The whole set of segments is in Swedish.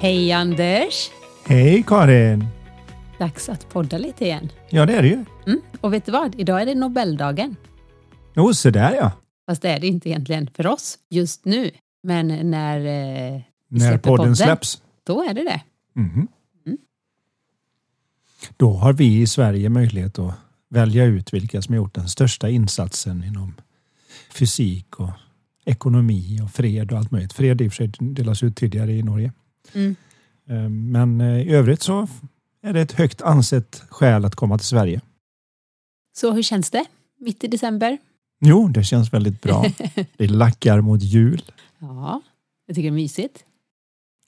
Hej Anders! Hej Karin! Dags att podda lite igen. Ja, det är det ju. Mm. Och vet du vad? Idag är det Nobeldagen. Jo, så där ja. Fast det är det inte egentligen för oss just nu. Men när eh, När podden, podden, släpps. då är det det. Mhm. Mm. Då har vi i Sverige möjlighet att välja ut vilka som har gjort den största insatsen inom fysik och ekonomi och fred och allt möjligt. Fred i och för sig delas ut tidigare i Norge. Mm. Eh, Men eh, i övrigt så är det ett högt ansett skäl att komma till Sverige. Så hur känns det? Mitt i december? Jo, det känns väldigt bra. Det lackar mot jul. Ja, jag tycker det är mysigt.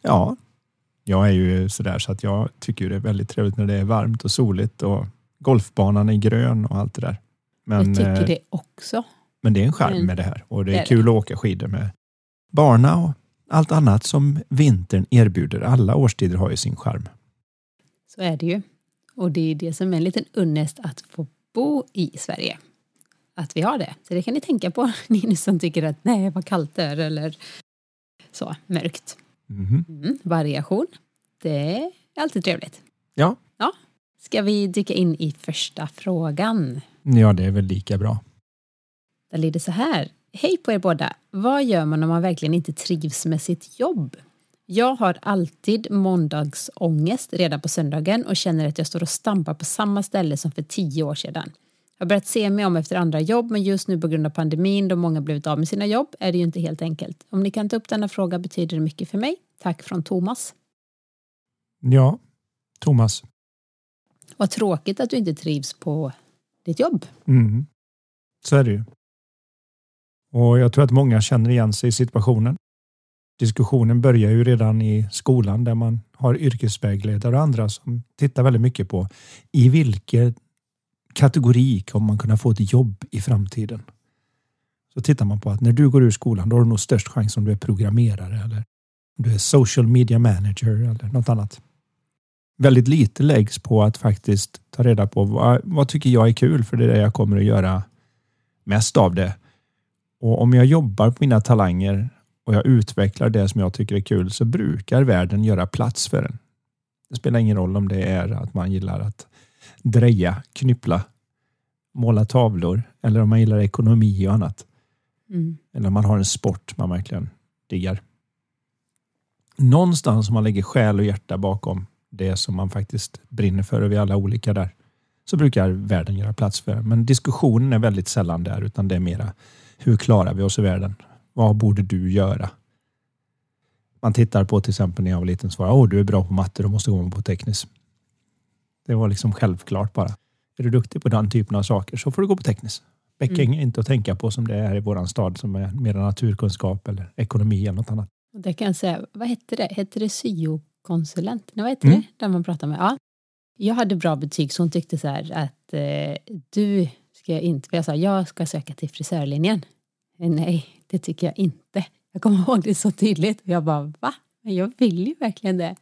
Ja, jag är ju sådär så att jag tycker det är väldigt trevligt när det är varmt och soligt och golfbanan är grön och allt det där. Men, jag tycker eh, det också. men det är en charm med det här och det Det är är kul att åka skidor med barna och allt annat som vintern erbjuder. Alla årstider har ju sin charm. Så är det ju. Och det är det som är en liten unnest att få bo i Sverige. Att vi har det. Så det kan ni tänka på, ni som tycker att nej, vad kallt det är eller så mörkt. Mhm. Mm, variation. Det är alltid trevligt. Ja. ja. Ska vi dyka in i första frågan? Ja, det är väl lika bra. Den lyder så här. Hej på er båda. Vad gör man om man verkligen inte trivs med sitt jobb? Jag har alltid måndagsångest redan på söndagen och känner att jag står och stampar på samma ställe som för tio år sedan. Jag har börjat se mig om efter andra jobb men just nu på grund av pandemin då många blivit av med sina jobb är det ju inte helt enkelt. Om ni kan ta upp denna fråga betyder det mycket för mig. Tack från Thomas. Ja, Thomas. Vad tråkigt att du inte trivs på ditt jobb. Mm. Så är det ju. Och jag tror att många känner igen sig i situationen. Diskussionen börjar ju redan i skolan där man har yrkesvägledare och andra som tittar väldigt mycket på i vilken kategori kommer man kunna få ett jobb i framtiden. Så tittar man på att när du går ur skolan då har du nog störst chans om du är programmerare eller om du är social media manager eller något annat. Väldigt lite läggs på att faktiskt ta reda på vad, vad tycker jag är kul för det är det jag kommer att göra mest av det. Och om jag jobbar på mina talanger och jag utvecklar det som jag tycker är kul så brukar världen göra plats för en. Det spelar ingen roll om det är att man gillar att dreja, knyppla, måla tavlor eller om man gillar ekonomi och annat. Mm. Eller om man har en sport man verkligen diggar. Någonstans om man lägger själ och hjärta bakom det som man faktiskt brinner för och vi är alla olika där så brukar världen göra plats för. Men diskussionen är väldigt sällan där utan det är mera hur klarar vi oss i världen? Vad borde du göra? Man tittar på till exempel när jag var liten svarade åh du är bra på matte, du måste gå på tekniskt. Det var liksom självklart bara. Är du duktig på den typen av saker så får du gå på tekniskt. Bäcking är inte att tänka på som det är i våran stad som är mer naturkunskap eller ekonomi eller något annat. Och det kan jag säga, vad hette det? Hette det syokonsulent? Nej, vad hette Mm. det? Den man pratar med? Ja. Jag hade bra betyg så hon tyckte så här att eh, du ska inte, för jag sa jag ska söka till frisörlinjen. Nej, det tycker jag inte. Jag kommer ihåg det så tydligt. Jag bara, va? Men jag vill ju verkligen det.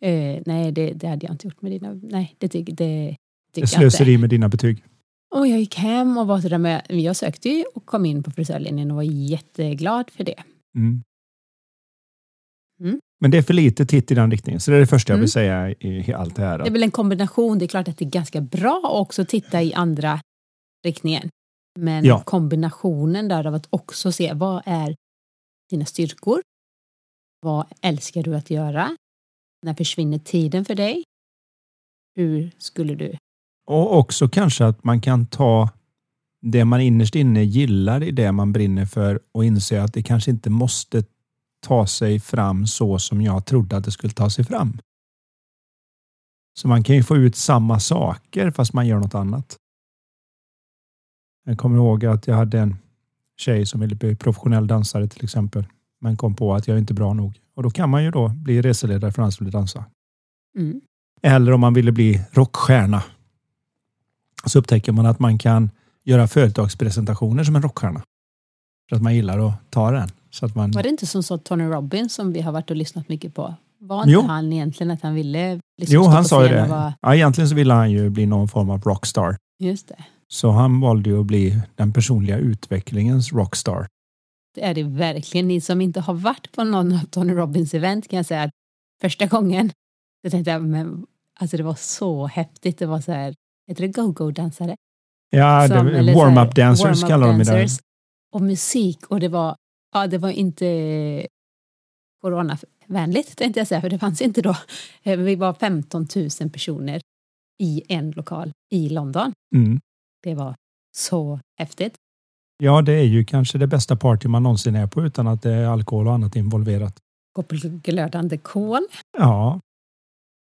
Eh, nej, det, det hade jag inte gjort med dina, nej, det, tycker det Det tycker jag inte. slöseri med dina betyg. Och jag gick hem och var sådär med, jag sökte ju och kom in på frisörlinjen och var jätteglad för det. Mm. Mm. Men det är för lite titt i den riktningen. Så det är det första jag Mm. vill säga i allt det här. Det är väl en kombination. Det är klart att det är ganska bra att också titta i andra riktningen. Men Ja. kombinationen där av att också se vad är dina styrkor? Vad älskar du att göra? När försvinner tiden för dig? Hur skulle du? Och också kanske att man kan ta det man innerst inne gillar i det man brinner för och inse att det kanske inte måste ta sig fram så som jag trodde att det skulle ta sig fram. Så man kan ju få ut samma saker fast man gör något annat. Jag kommer ihåg att jag hade en tjej som ville bli professionell dansare till exempel. Men kom på att jag är inte bra nog. Och då kan man ju då bli reseledare för att skulle dansa. Mm. Eller om man ville bli rockstjärna. Så upptäcker man att man kan göra företagspresentationer som en rockstjärna. För att man gillar att ta den. Så att man... Var det inte som så Tony Robbins som vi har varit och lyssnat mycket på? Var inte Jo. han egentligen att han ville liksom Jo, han sa ju det. vara- Ja, egentligen så ville han ju bli någon form av rockstar. Just det. Så han valde ju att bli den personliga utvecklingens rockstar. Det är det verkligen. Ni som inte har varit på någon av Tony Robbins event kan jag säga att första gången så tänkte jag, men alltså det var så häftigt. Det var så här, heter det go-go-dansare? Ja, warm-up dancers warm-up kallar de det. Och musik och det var, ja det var inte coronavänligt tänkte jag säga, för det fanns inte då. Eh, Vi var 15 000 personer i en lokal i London. Mm. Det var så häftigt. Ja, det är ju kanske det bästa party man någonsin är på utan att det är alkohol och annat involverat. Gå på glödande kol. Ja,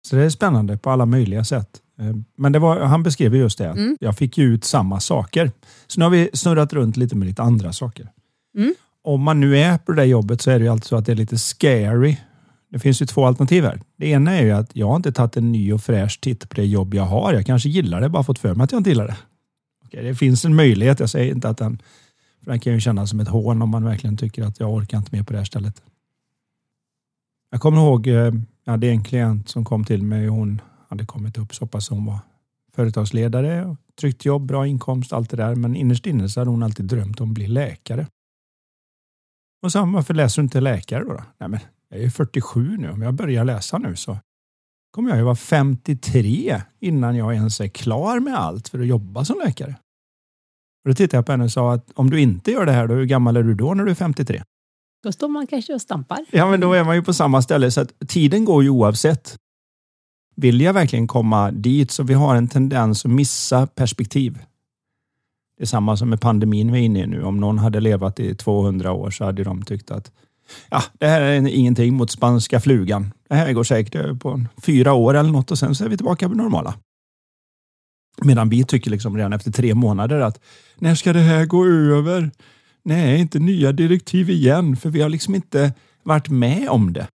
så det är spännande på alla möjliga sätt. Eh, Men det var, han beskrev ju just det. att Mm. Jag fick ju ut samma saker. Så nu har vi snurrat runt lite med lite andra saker. Mm. Om man nu är på det där jobbet så är det ju alltid så att det är lite scary. Det finns ju två alternativ här. Det ena är ju att jag har inte tagit en ny och fräsch titt på det jobb jag har. Jag kanske gillar det, bara fått för mig att jag inte gillar det. Okej, det finns en möjlighet. Jag säger inte att den... För den kan ju kännas som ett hån om man verkligen tycker att jag orkar inte mer på det här stället. Jag kommer ihåg, eh, jag hade en klient som kom till mig och hon hade kommit upp så pass hon var företagsledare, tryggt jobb, bra inkomst, allt det där. Men innerst inne så hade hon alltid drömt om att bli läkare. Och så varför läser du inte läkare då? då? Nej, men jag är 47 nu. Om jag börjar läsa nu så kommer jag ju vara 53 innan jag ens är klar med allt för att jobba som läkare. Och då tittade jag på henne och sa att om du inte gör det här, då, hur gammal är du då när du är 53? Då står man kanske och stampar. Ja, men då är man ju på samma ställe. Så att tiden går ju oavsett. Vill jag verkligen komma dit så vi har en tendens att missa perspektiv. Det är samma som med pandemin vi är inne i nu. Om någon hade levat i 200 år så hade de tyckt att ja, det här är ingenting mot spanska flugan. Det här går säkert över på fyra år eller något och sen så är vi tillbaka på normala. Medan vi tycker liksom redan efter tre månader att när ska det här gå över? Nej, inte nya direktiv igen, för vi har liksom inte varit med om det.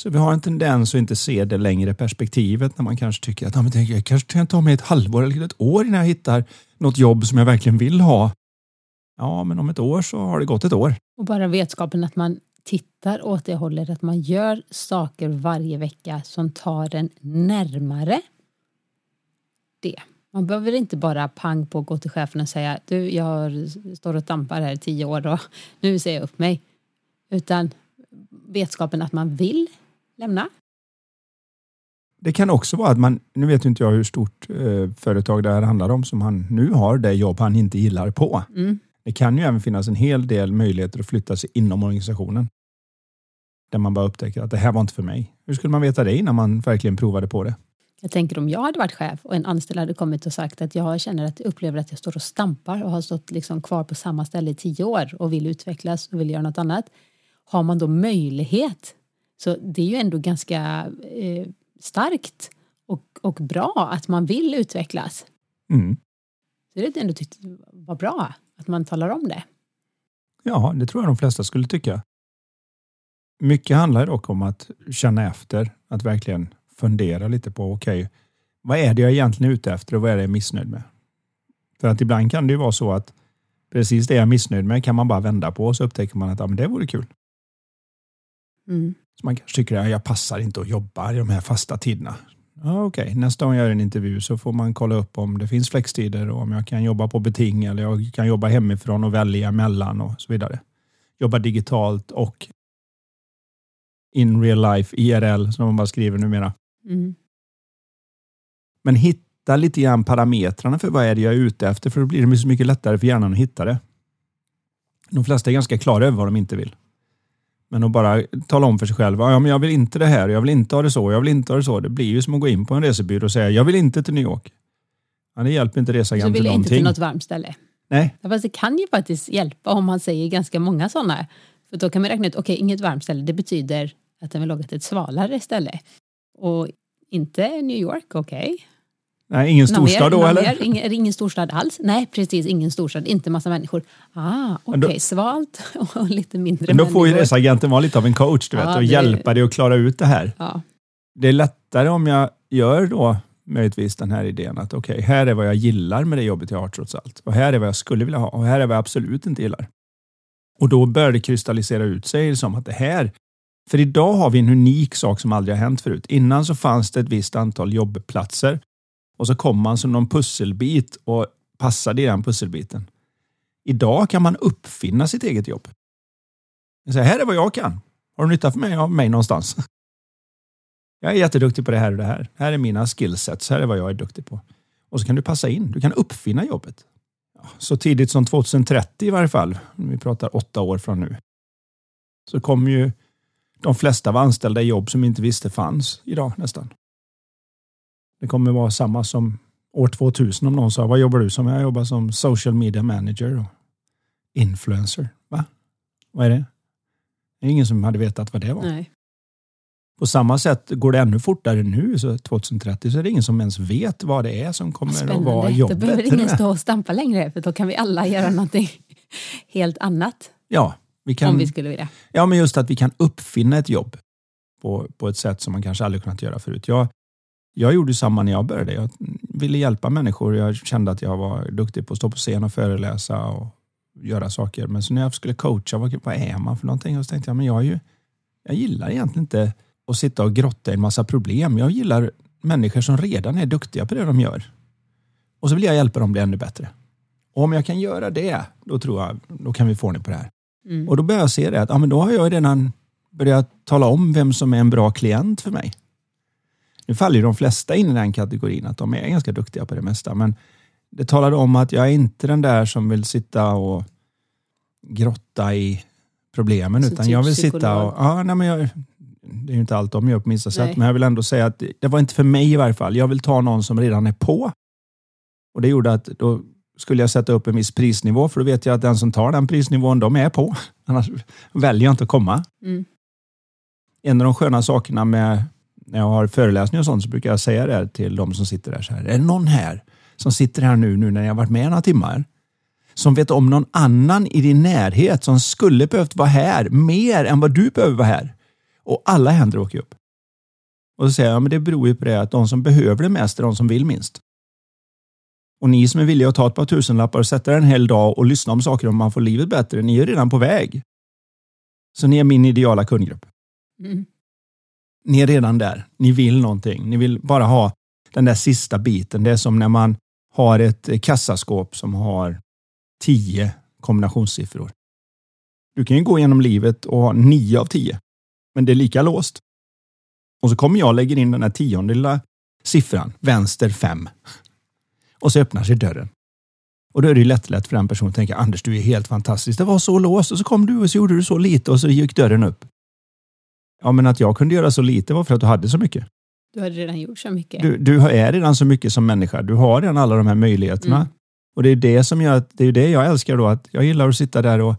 Så vi har en tendens att inte se det längre perspektivet när man kanske tycker att ja, men det jag kanske kan ta mig ett halvår eller ett år innan jag hittar något jobb som jag verkligen vill ha. Ja, men om ett år så har det gått ett år. Och bara vetskapen att man tittar åt det hållet, att man gör saker varje vecka som tar den närmare det. Man behöver inte bara pang på gå till chefen och säga du, jag står och dampar här i tio år och nu ser jag upp mig. Utan vetskapen att man vill lämna. Det kan också vara att man, nu vet inte jag hur stort eh, företag det här handlar om som han nu har det jobb han inte gillar på. Mm. Det kan ju även finnas en hel del möjligheter att flytta sig inom organisationen. Där man bara upptäcker att det här var inte för mig. Hur skulle man veta det innan man verkligen provade på det? Jag tänker om jag hade varit chef och en anställd hade kommit och sagt att jag känner att jag upplever att jag står och stampar och har stått liksom kvar på samma ställe i tio år och vill utvecklas och vill göra något annat. Har man då möjlighet? Så det är ju ändå ganska eh, starkt och, och bra att man vill utvecklas. Mm. Så det är ändå tyckt var bra att man talar om det. Ja, det tror jag de flesta skulle tycka. Mycket handlar dock om att känna efter, att verkligen fundera lite på okej, vad är det jag egentligen är ute efter och vad är det jag är missnöjd med? För att ibland kan det ju vara så att precis det jag är missnöjd med kan man bara vända på och så upptäcker man att ja, men det vore kul. Mm. Så man kanske tycker att jag passar inte att jobba i de här fasta tiderna. Ja, Okej, nästa gång jag gör en intervju så får man kolla upp om det finns flextider och om jag kan jobba på beting eller jag kan jobba hemifrån och välja mellan och så vidare. Jobba digitalt och in real life, IRL som man bara skriver numera. Mm. Men hitta lite grann parametrarna för vad är det jag är ute efter för då blir det så mycket lättare för hjärnan att hitta det. De flesta är ganska klara över vad de inte vill. Men att bara tala om för sig själv, ja men jag vill inte det här, jag vill inte ha det så, jag vill inte ha det så. Det blir ju som att gå in på en resebyrå och säga, jag vill inte till New York. Ja, det hjälper inte Så resagan vill till jag inte någonting. till något varmt ställe. Nej, Fast det kan ju faktiskt hjälpa om man säger ganska många sådana. För då kan man räkna ut, okej, inget varmt ställe, det betyder att den vill åka till ett svalare ställe. Och inte New York, okej. Nej, ingen storstad då eller? Mer? Ingen, ingen storstad alls? Nej, precis, ingen storstad, inte massa människor. Ah, okej, okay. svalt och lite mindre men Då får ju reseagenten vara lite av en coach, du vet, ja, och det... hjälpa dig att klara ut det här. Ja. Det är lättare om jag gör då möjligtvis den här idén att okej, okay, här är vad jag gillar med det jobbet jag har trots allt. Och här är vad jag skulle vilja ha och här är vad jag absolut inte gillar. Och då börjar det kristallisera ut sig som att det här, för idag har vi en unik sak som aldrig har hänt förut. Innan så fanns det ett visst antal jobbplatser och så kom man som någon pusselbit och passade i den pusselbiten. Idag kan man uppfinna sitt eget jobb. Så här är vad jag kan. Har du nytta för mig av mig någonstans? Jag är jätteduktig på det här och det här. Här är mina skillsets. Här är vad jag är duktig på. Och så kan du passa in. Du kan uppfinna jobbet. Så tidigt som 2030 i varje fall, vi pratar åtta år från nu, så kommer ju de flesta vara anställda i jobb som inte visste fanns idag nästan. Det kommer vara samma som år 2000 om någon sa, vad jobbar du som? Jag jobbar som social media manager och influencer. Va? Vad är det? Det är ingen som hade vetat vad det var. Nej. På samma sätt går det ännu fortare nu, så 2030, så är det ingen som ens vet vad det är som kommer Spännande. att vara jobbet. Då behöver ingen stå och stampa längre, för då kan vi alla göra någonting helt annat. Ja, vi kan, om vi skulle vilja. Ja, men just att vi kan uppfinna ett jobb på, på ett sätt som man kanske aldrig kunnat göra förut. Jag, jag gjorde samma när jag började. Jag ville hjälpa människor. Jag kände att jag var duktig på att stå på scen och föreläsa och göra saker. Men så när jag skulle coacha, vad, vad är man för någonting? Och så tänkte jag, men jag, ju, jag gillar egentligen inte att sitta och grotta i en massa problem. Jag gillar människor som redan är duktiga på det de gör. Och så vill jag hjälpa dem bli ännu bättre. Och om jag kan göra det, då tror jag, då kan vi få ordning på det här. Mm. Och då börjar jag se det att ja, men då har jag redan börjat tala om vem som är en bra klient för mig. Nu faller ju de flesta in i den kategorin att de är ganska duktiga på det mesta, men det talade om att jag är inte den där som vill sitta och grotta i problemen, så utan typ jag vill psykolog. sitta och... Ja, nej, men jag, det är ju inte allt de gör på minsta sätt, men jag vill ändå säga att det var inte för mig i varje fall. Jag vill ta någon som redan är på. Och Det gjorde att då skulle jag sätta upp en viss prisnivå, för då vet jag att den som tar den prisnivån, de är på. Annars väljer jag inte att komma. Mm. En av de sköna sakerna med när jag har föreläsningar och sånt så brukar jag säga det till de som sitter där så här. Är det någon här som sitter här nu, nu när jag varit med några timmar som vet om någon annan i din närhet som skulle behövt vara här mer än vad du behöver vara här? Och alla händer åker upp. Och så säger jag, men det beror ju på det att de som behöver det mest är de som vill minst. Och ni som är villiga att ta ett par tusenlappar och sätta er en hel dag och lyssna om saker om man får livet bättre, ni är redan på väg. Så ni är min ideala kundgrupp. Mm. Ni är redan där. Ni vill någonting. Ni vill bara ha den där sista biten. Det är som när man har ett eh, kassaskåp som har tio kombinationssiffror. Du kan ju gå igenom livet och ha nio av tio men det är lika låst. Och så kommer jag och lägger in den här lilla siffran, vänster fem, Och så öppnar sig dörren. Och då är det lätt, lätt för den personen att tänka, Anders du är helt fantastisk. Det var så låst och så kom du och så gjorde du så lite och så gick dörren upp. Ja, men att jag kunde göra så lite var för att du hade så mycket. Du hade redan gjort så mycket. Du, du är redan så mycket som människa. Du har redan alla de här möjligheterna. Mm. Och det är det som gör att, det är det jag älskar då, att jag gillar att sitta där och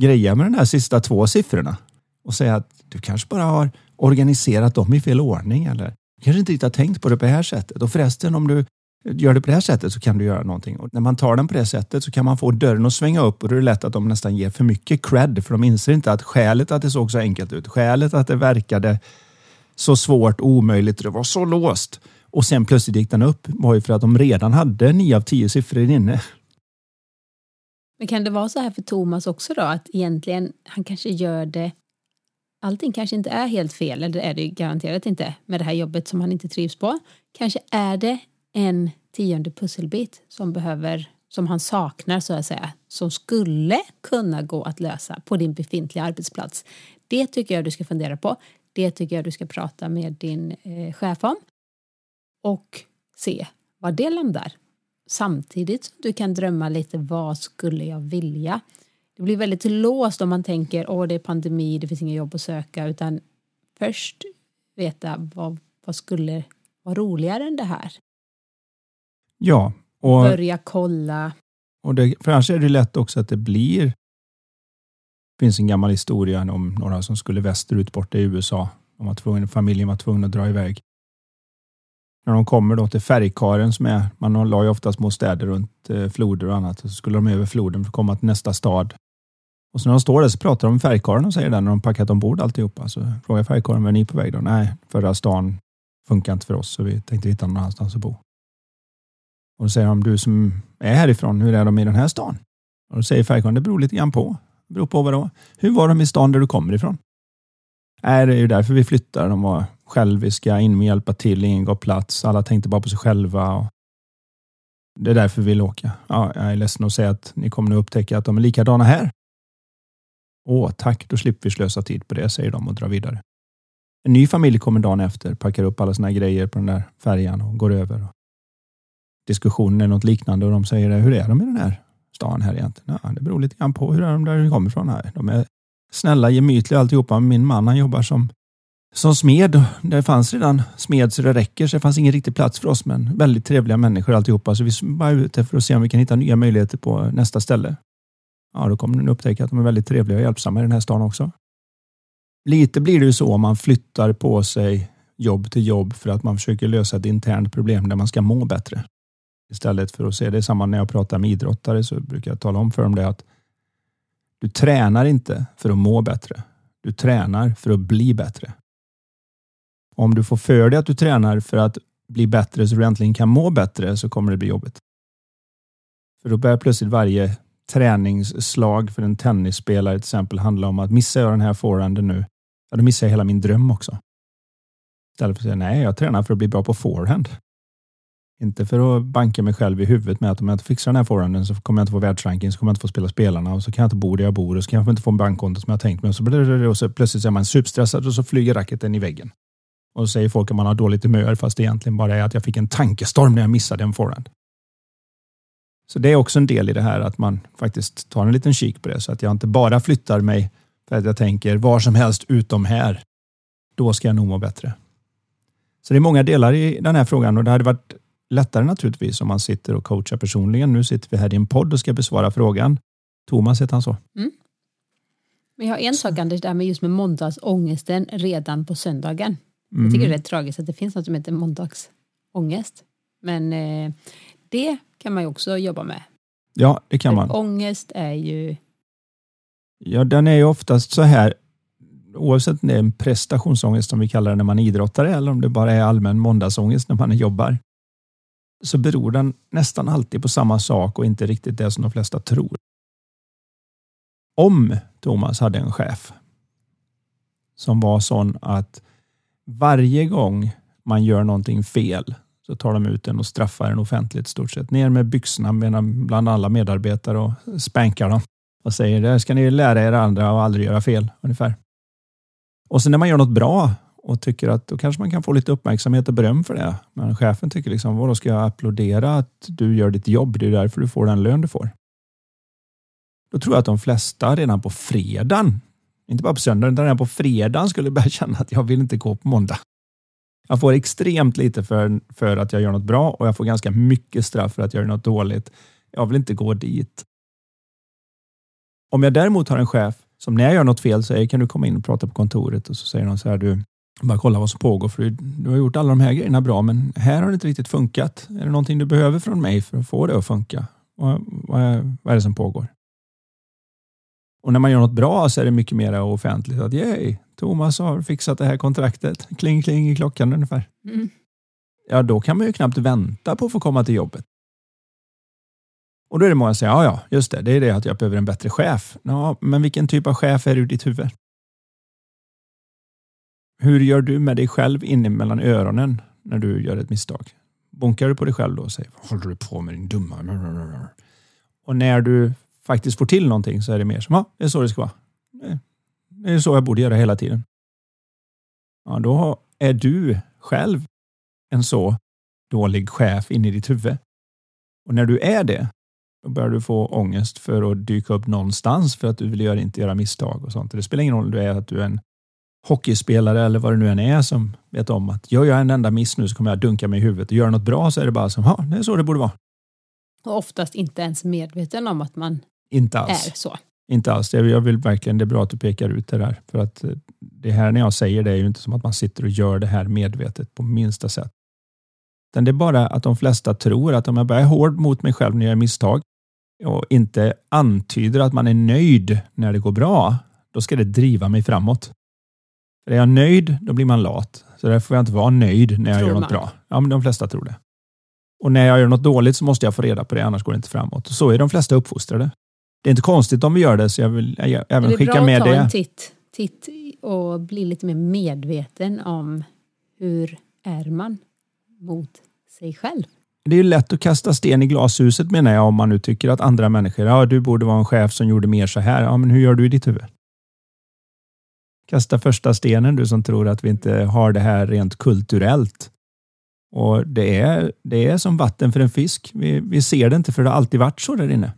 greja med de här sista två siffrorna och säga att du kanske bara har organiserat dem i fel ordning eller kanske inte riktigt har tänkt på det på det här sättet. Och förresten, om du gör du på det här sättet så kan du göra någonting. Och när man tar den på det sättet så kan man få dörren att svänga upp och då är det lätt att de nästan ger för mycket cred för de inser inte att skälet att det såg så enkelt ut, skälet att det verkade så svårt och omöjligt, det var så låst och sen plötsligt gick den upp var ju för att de redan hade nio av tio siffror inne. Men kan det vara så här för Thomas också då att egentligen han kanske gör det allting kanske inte är helt fel, eller det är det garanterat inte med det här jobbet som han inte trivs på. Kanske är det en tionde pusselbit som behöver som han saknar så att säga, som skulle kunna gå att lösa på din befintliga arbetsplats. Det tycker jag du ska fundera på. Det tycker jag du ska prata med din eh, chef om och se var det landar. Samtidigt som du kan drömma lite vad skulle jag vilja? det blir väldigt låst om man tänker åh det är pandemi, det finns inga jobb att söka utan först veta vad, vad skulle vara roligare än det här. Ja. Och, Börja kolla. Och det, för annars är det lätt också att det blir det finns en gammal historia om några som skulle västerut borta i USA. De var tvungna, familjen var tvungen att dra iväg. när de kommer då till färgkaren som är, man la ju ofta små städer runt eh, floder och annat. Så skulle de över floden för att komma till nästa stad. Och så när de står där så pratar de med färgkaren och säger det när de packat ombord alltihopa. Så frågar färgkaren, var är ni på väg då? Nej, förra stan funkar inte för oss så vi tänkte hitta någon annanstans att bo. Och säger om du som är härifrån, hur är de i den här stan? Och då säger färgkaren, det beror lite grann på. Det beror på vad då? Hur var de i stan där du kommer ifrån? Nej, det är ju därför vi flyttar. De var själviska, in och hjälpa till, ingen gav plats, alla tänkte bara på sig själva. det är därför vi vill åka. Ja, jag är ledsen att säga att ni kommer nu upptäcka att de är likadana här. Åh, tack, då slipper vi slösa tid på det, säger de och drar vidare. En ny familj kommer dagen efter, packar upp alla sina grejer på den där färjan och går över. Diskussionen är något liknande och de säger, hur är de i den här stan här egentligen? Ja, det beror lite grann på hur är de där de kommer ifrån här. De är snälla, gemytliga alltihopa. Min man han jobbar som, som smed. Det fanns redan smed så det räcker, så det fanns ingen riktig plats för oss, men väldigt trevliga människor alltihopa. Så vi var ute för att se om vi kan hitta nya möjligheter på nästa ställe. Ja, då kommer ni upptäcka att de är väldigt trevliga och hjälpsamma i den här stan också. Lite blir det ju så om man flyttar på sig jobb till jobb för att man försöker lösa ett internt problem där man ska må bättre. Istället för att se det samma när jag pratar med idrottare så brukar jag tala om för dem det att du tränar inte för att må bättre. Du tränar för att bli bättre. Om du får för dig att du tränar för att bli bättre så du äntligen kan må bättre så kommer det bli jobbigt. För då börjar plötsligt varje träningsslag för en tennisspelare till exempel handla om att missar jag den här forehanden nu, ja, då missar jag hela min dröm också. Istället för att säga nej, jag tränar för att bli bra på forehand. Inte för att banka mig själv i huvudet med att om jag inte fixar den här forehanden så kommer jag inte få världsranking, så kommer jag inte få spela spelarna och så kan jag inte bo där jag bor och så kan jag inte få en bankkonto som jag tänkt mig. Och så, och så plötsligt är man superstressad och så flyger racketen i väggen. Och så säger folk att man har dåligt humör fast det egentligen bara är att jag fick en tankestorm när jag missade en forehand. Så det är också en del i det här att man faktiskt tar en liten kik på det så att jag inte bara flyttar mig för att jag tänker var som helst utom här. Då ska jag nog må bättre. Så det är många delar i den här frågan och det hade varit lättare naturligtvis om man sitter och coachar personligen. Nu sitter vi här i en podd och ska besvara frågan. Thomas heter han så. Mm. Men jag har en sak Anders, där med just med måndagsångesten redan på söndagen. Mm. Jag tycker det är rätt tragiskt att det finns något som heter måndagsångest. Men eh, det kan man ju också jobba med. Ja, det kan man. Ångest är ju... Ja, den är ju oftast så här, oavsett om det är en prestationsångest som vi kallar det när man är idrottare eller om det bara är allmän måndagsångest när man jobbar, så beror den nästan alltid på samma sak och inte riktigt det som de flesta tror. Om Thomas hade en chef som var sån att varje gång man gör någonting fel så tar de ut den och straffar den offentligt stort sett. Ner med byxorna bland alla medarbetare och spankar dem och säger det ska ni lära er andra och aldrig göra fel ungefär. Och sen när man gör något bra och tycker att då kanske man kan få lite uppmärksamhet och beröm för det. Men chefen tycker liksom, vadå ska jag applådera att du gör ditt jobb? Det är därför du får den lön du får. Då tror jag att de flesta redan på fredagen, inte bara på söndagen, utan redan på fredagen skulle börja känna att jag vill inte gå på måndag. Jag får extremt lite för, för att jag gör något bra och jag får ganska mycket straff för att jag gör något dåligt. Jag vill inte gå dit. Om jag däremot har en chef som när jag gör något fel säger kan du komma in och prata på kontoret och så säger de så här du bara kolla vad som pågår för du har gjort alla de här grejerna bra men här har det inte riktigt funkat. Är det någonting du behöver från mig för att få det att funka? Vad, vad, är, vad är det som pågår? Och när man gör något bra så är det mycket mer offentligt. Att yay, Thomas har fixat det här kontraktet. Kling kling i klockan ungefär. Mm. Ja, då kan man ju knappt vänta på att få komma till jobbet. Och då är det många som säger, ja, ja, just det, det är det att jag behöver en bättre chef. Ja, men vilken typ av chef är du i ditt huvud? Hur gör du med dig själv inne mellan öronen när du gör ett misstag? Bonkar du på dig själv då och säger, vad håller du på med din dumma... Och när du faktiskt får till någonting så är det mer som, ja, det är så det ska vara. Det är så jag borde göra hela tiden. Ja, då är du själv en så dålig chef in i ditt huvud. Och när du är det, då börjar du få ångest för att dyka upp någonstans för att du vill göra, inte göra misstag och sånt. Det spelar ingen roll om du är att du är en hockeyspelare eller vad det nu än är som vet om att gör jag en enda miss nu så kommer jag dunka mig i huvudet och gör något bra så är det bara som, ja, det är så det borde vara. Och oftast inte ens medveten om att man inte alls. är så. Inte alls. Jag vill verkligen, det är bra att du pekar ut det där. För att eh, det här när jag säger det är ju inte som att man sitter och gör det här medvetet på minsta sätt. Utan det är bara att de flesta tror att om jag bara är hård mot mig själv när jag gör misstag och inte antyder att man är nöjd när det går bra, då ska det driva mig framåt. Är jag nöjd, då blir man lat. Så därför får jag inte vara nöjd när jag Tror gör något man. bra. Ja, men de flesta tror det. Och när jag gör något dåligt så måste jag få reda på det, annars går det inte framåt. Och så är de flesta uppfostrade. Det är inte konstigt om vi gör det, så jag vill jag, Är även det skicka bra med att ta det. en titt, titt och bli lite mer medveten om hur är man mot sig själv? Det är ju lätt att kasta sten i glashuset menar jag, om man nu tycker att andra människor, ja du borde vara en chef som gjorde mer så här. Ja, men hur gör du i ditt huvud? Kasta första stenen du som tror att vi inte har det här rent kulturellt. Och det är, det är som vatten för en fisk. Vi, vi ser det inte för det har alltid varit så där inne.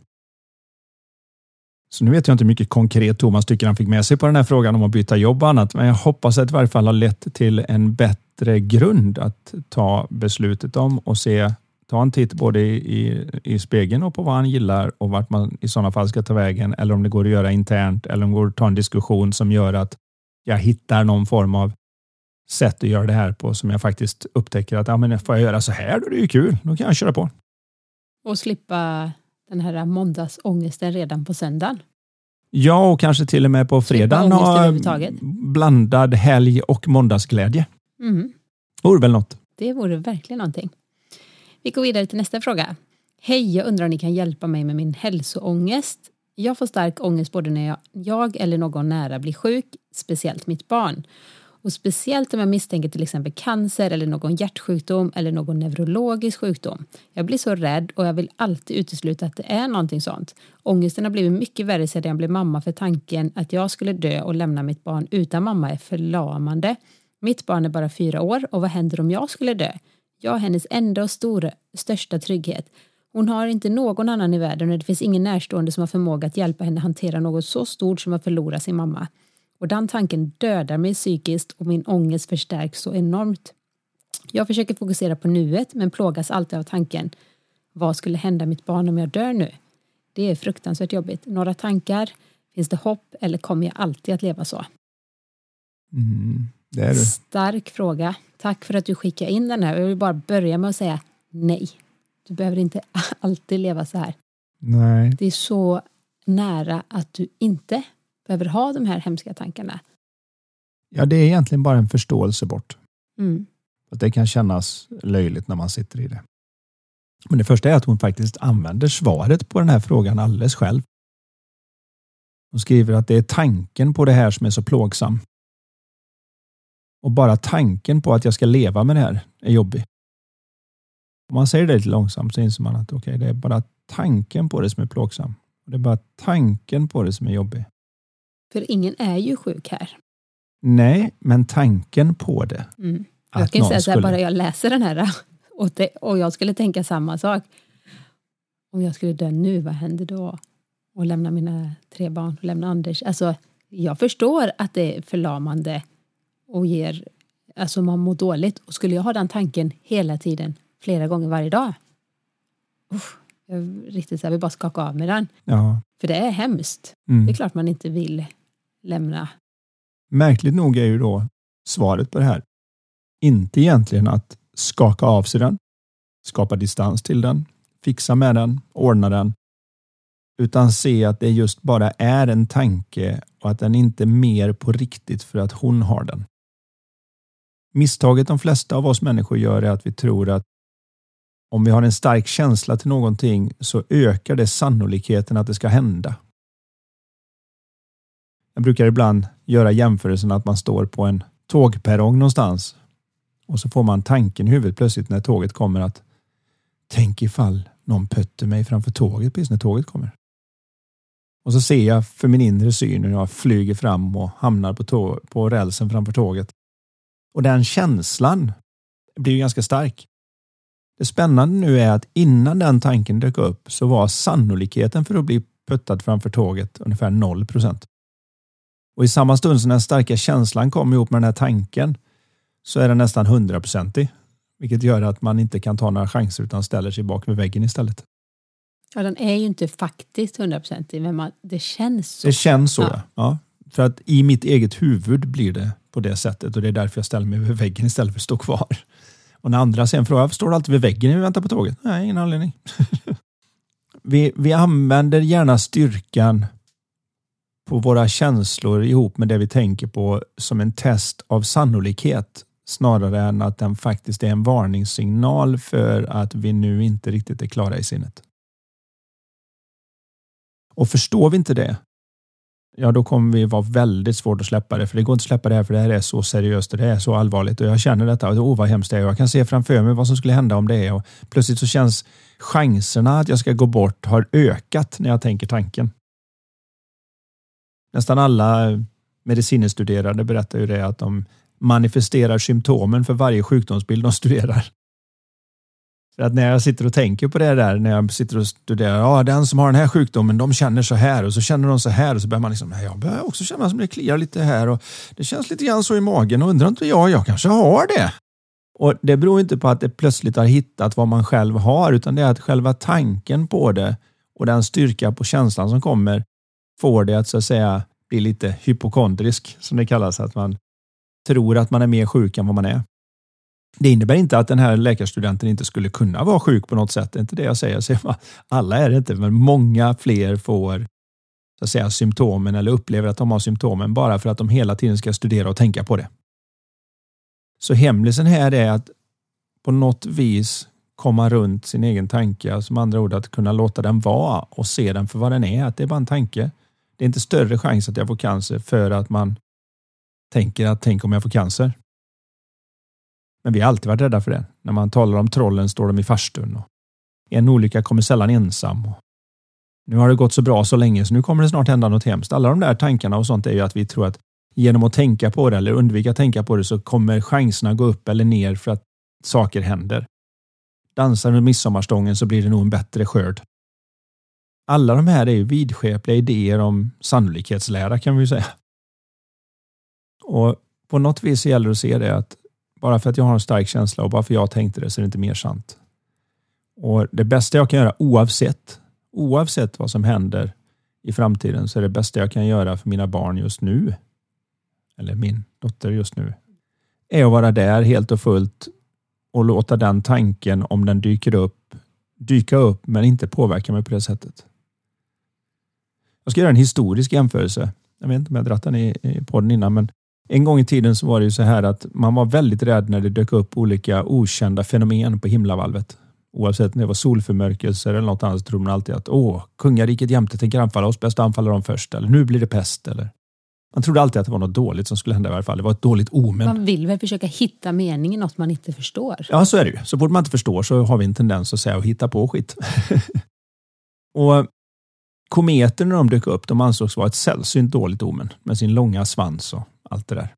Så nu vet jag inte hur mycket konkret Thomas tycker han fick med sig på den här frågan om att byta jobb och annat, men jag hoppas att det i varje fall har lett till en bättre grund att ta beslutet om och se, ta en titt både i, i, spegeln och på vad han gillar och vart man i sådana fall ska ta vägen eller om det går att göra internt eller om det går att ta en diskussion som gör att jag hittar någon form av sätt att göra det här på som jag faktiskt upptäcker att ja, men får jag göra så här då är det ju kul, då kan jag köra på. Och slippa den här måndagsångesten redan på söndagen. Ja, och kanske till och med på fredagen ha blandad helg och måndagsglädje. Mm. Vore väl något. Det vore verkligen någonting. Vi går vidare till nästa fråga. Hej, jag undrar om ni kan hjälpa mig med min hälsoångest. Jag får stark ångest både när jag, jag eller någon nära blir sjuk, speciellt mitt barn. Och speciellt om jag misstänker till exempel cancer eller någon hjärtsjukdom eller någon neurologisk sjukdom. Jag blir så rädd och jag vill alltid utesluta att det är någonting sånt. Ångesten har blivit mycket värre sedan jag blev mamma för tanken att jag skulle dö och lämna mitt barn utan mamma är förlamande. Mitt barn är bara fyra år och vad händer om jag skulle dö? Jag är hennes enda och stora, största trygghet. Hon har inte någon annan i världen och det finns ingen närstående som har förmåga att hjälpa henne hantera något så stort som att förlora sin mamma. Och den tanken dödar mig psykiskt och min ångest förstärks så enormt. Jag försöker fokusera på nuet men plågas alltid av tanken vad skulle hända mitt barn om jag dör nu? Det är fruktansvärt jobbigt. Några tankar? Finns det hopp eller kommer jag alltid att leva så? Mm, det är du. Stark fråga. Tack för att du skickade in den här. Jag vill bara börja med att säga nej. Du behöver inte alltid leva så här. Nej. Det är så nära att du inte behöver ha de här hemska tankarna. Ja, det är egentligen bara en förståelse bort. Mm. Att det kan kännas löjligt när man sitter i det. Men det första är att hon faktiskt använder svaret på den här frågan alldeles själv. Hon skriver att det är tanken på det här som är så plågsam. Och bara tanken på att jag ska leva med det här är jobbig. Om man säger det lite långsamt så inser man att okej, det är bara tanken på det som är plågsam. Det är bara tanken på det som är jobbig. För ingen är ju sjuk här. Nej, men tanken på det. Mm. Jag kan ju säga så här, skulle- bara jag läser den här och, det, och jag skulle tänka samma sak. Om jag skulle dö nu, vad händer då? Och lämna mina tre barn och lämna Anders. Alltså, jag förstår att det är förlamande och ger, alltså man mår dåligt. Och skulle jag ha den tanken hela tiden, flera gånger varje dag. Uff, jag riktigt så här, vill bara skaka av med den. Ja. För det är hemskt. Mm. Det är klart man inte vill lämna. Märkligt nog är ju då svaret på det här inte egentligen att skaka av sig den, skapa distans till den, fixa med den, ordna den, utan se att det just bara är en tanke och att den inte är mer på riktigt för att hon har den. Misstaget de flesta av oss människor gör är att vi tror att om vi har en stark känsla till någonting så ökar det sannolikheten att det ska hända. Jag brukar ibland göra jämförelsen att man står på en tågperrong någonstans och så får man tanken i huvudet plötsligt när tåget kommer att tänk ifall någon pötter mig framför tåget precis när tåget kommer. Och så ser jag för min inre syn hur jag flyger fram och hamnar på, tåg på rälsen framför tåget. Och den känslan blir ju ganska stark. Det spännande nu är att innan den tanken dök upp så var sannolikheten för att bli puttad framför tåget ungefär 0 procent. Och i samma stund som den starka känslan kom ihop med den här tanken så är den nästan hundraprocentig. Vilket gör att man inte kan ta några chanser utan ställer sig bak vid väggen istället. Ja, den är ju inte faktiskt hundraprocentig, men man, det känns så. Det känns så. Ja. Ja. För att i mitt eget huvud blir det på det sättet och det är därför jag ställer mig vid väggen istället för att stå kvar. Och när andra sen frågar, står du alltid vid väggen när vi väntar på tåget? Nej, ingen anledning. vi, vi använder gärna styrkan på våra känslor ihop med det vi tänker på som en test av sannolikhet snarare än att den faktiskt är en varningssignal för att vi nu inte riktigt är klara i sinnet. Och förstår vi inte det, ja då kommer vi vara väldigt svårt att släppa det. För det går inte att släppa det här för det här är så seriöst och det är så allvarligt. Och jag känner detta, och oh, vad hemskt det är. Jag kan se framför mig vad som skulle hända om det är. Och plötsligt så känns chanserna att jag ska gå bort har ökat när jag tänker tanken. Nästan alla medicinstuderande berättar ju det att de manifesterar symptomen för varje sjukdomsbild de studerar. För att när jag sitter och tänker på det där, när jag sitter och studerar, ja den som har den här sjukdomen, de känner så här och så känner de så här och så börjar man liksom, jag börjar också känna som det kliar lite här och det känns lite grann så i magen och undrar inte jag, jag kanske har det. Och Det beror inte på att det plötsligt har hittat vad man själv har, utan det är att själva tanken på det och den styrka på känslan som kommer får det att så att säga bli lite hypokondrisk, som det kallas, att man tror att man är mer sjuk än vad man är. Det innebär inte att den här läkarstudenten inte skulle kunna vara sjuk på något sätt. Det är inte det jag säger. Alla är det inte, men många fler får så att säga, symptomen eller upplever att de har symptomen bara för att de hela tiden ska studera och tänka på det. Så hemlisen här är att på något vis komma runt sin egen tanke, som med andra ord att kunna låta den vara och se den för vad den är, att det är bara en tanke. Det är inte större chans att jag får cancer för att man tänker att tänk om jag får cancer. Men vi har alltid varit rädda för det. När man talar om trollen står de i farstun. Och en olycka kommer sällan ensam. Och nu har det gått så bra så länge så nu kommer det snart hända något hemskt. Alla de där tankarna och sånt är ju att vi tror att genom att tänka på det eller undvika att tänka på det så kommer chanserna gå upp eller ner för att saker händer. Dansar du midsommarstången så blir det nog en bättre skörd. Alla de här är ju vidskepliga idéer om sannolikhetslära kan vi säga. Och på något vis gäller det att se det att bara för att jag har en stark känsla och bara för att jag tänkte det så är det inte mer sant. Och Det bästa jag kan göra oavsett, oavsett vad som händer i framtiden så är det bästa jag kan göra för mina barn just nu, eller min dotter just nu, är att vara där helt och fullt och låta den tanken, om den dyker upp, dyka upp men inte påverka mig på det sättet. Jag ska göra en historisk jämförelse. Jag vet inte om jag dragit den i, i podden innan, men en gång i tiden så var det ju så här att man var väldigt rädd när det dök upp olika okända fenomen på himlavalvet. Oavsett om det var solförmörkelser eller något annat så trodde man alltid att åh, kungariket jämte tänker anfalla oss, bäst anfalla dem först. Eller nu blir det pest. Eller man trodde alltid att det var något dåligt som skulle hända i varje fall. Det var ett dåligt omen. Man vill väl försöka hitta mening i något man inte förstår? Ja, så är det ju. Så fort man inte förstår så har vi en tendens att säga att hitta på skit. och Kometer när de dök upp, de ansågs vara ett sällsynt dåligt omen med sin långa svans och allt det där.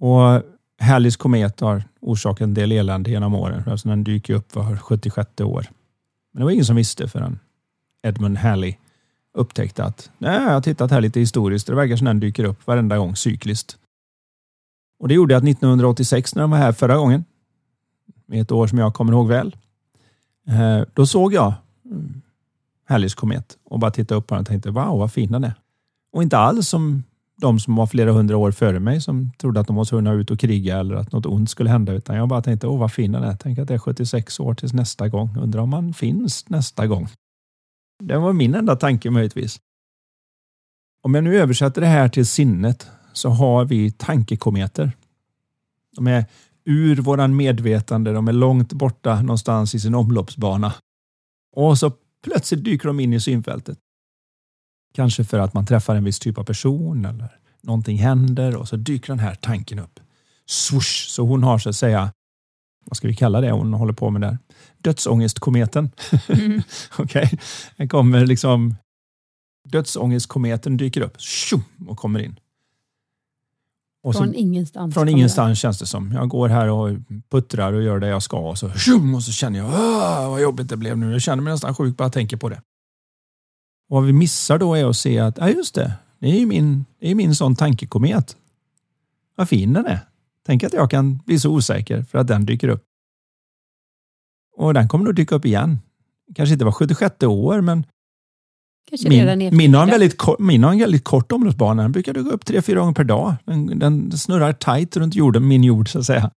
Och Halleys komet har orsakat en del elände genom åren. Alltså den dyker upp var 76 år. Men det var ingen som visste förrän Edmund Halley upptäckte att nej, jag har tittat här lite historiskt. Det verkar som den dyker upp varenda gång cykliskt. Och Det gjorde att 1986 när de var här förra gången, med ett år som jag kommer ihåg väl, eh, då såg jag Halleys komet och bara tittade upp på den och tänkte wow vad fin den är. Och inte alls som de som var flera hundra år före mig som trodde att de var tvungna ut och kriga eller att något ont skulle hända. Utan jag bara tänkte, åh vad fin den är. Tänk att det är 76 år tills nästa gång. Undrar om man finns nästa gång. Det var min enda tanke möjligtvis. Om jag nu översätter det här till sinnet så har vi tankekometer. De är ur våran medvetande, de är långt borta någonstans i sin omloppsbana. Och så plötsligt dyker de in i synfältet. Kanske för att man träffar en viss typ av person eller någonting händer och så dyker den här tanken upp. Swoosh, så hon har så att säga, vad ska vi kalla det hon håller på med där? Dödsångestkometen. Mm. Okej, okay. den kommer liksom, dödsångestkometen dyker upp tjum, och kommer in. Och från så, ingenstans? Från ingenstans känns det som. Jag går här och puttrar och gör det jag ska och så, tjum, och så känner jag vad jobbigt det blev nu. Jag känner mig nästan sjuk bara jag tänker på det. Och vad vi missar då är att se att, ja just det, det är ju min, det är min sån tankekomet. Vad fin den är. Tänk att jag kan bli så osäker för att den dyker upp. Och den kommer nog dyka upp igen. Kanske inte var 76 år, men Kanske min, min, har en väldigt, min har en väldigt kort omloppsbana. Den brukar dyka upp tre, fyra gånger per dag. Den, den snurrar tajt runt jorden, min jord så att säga.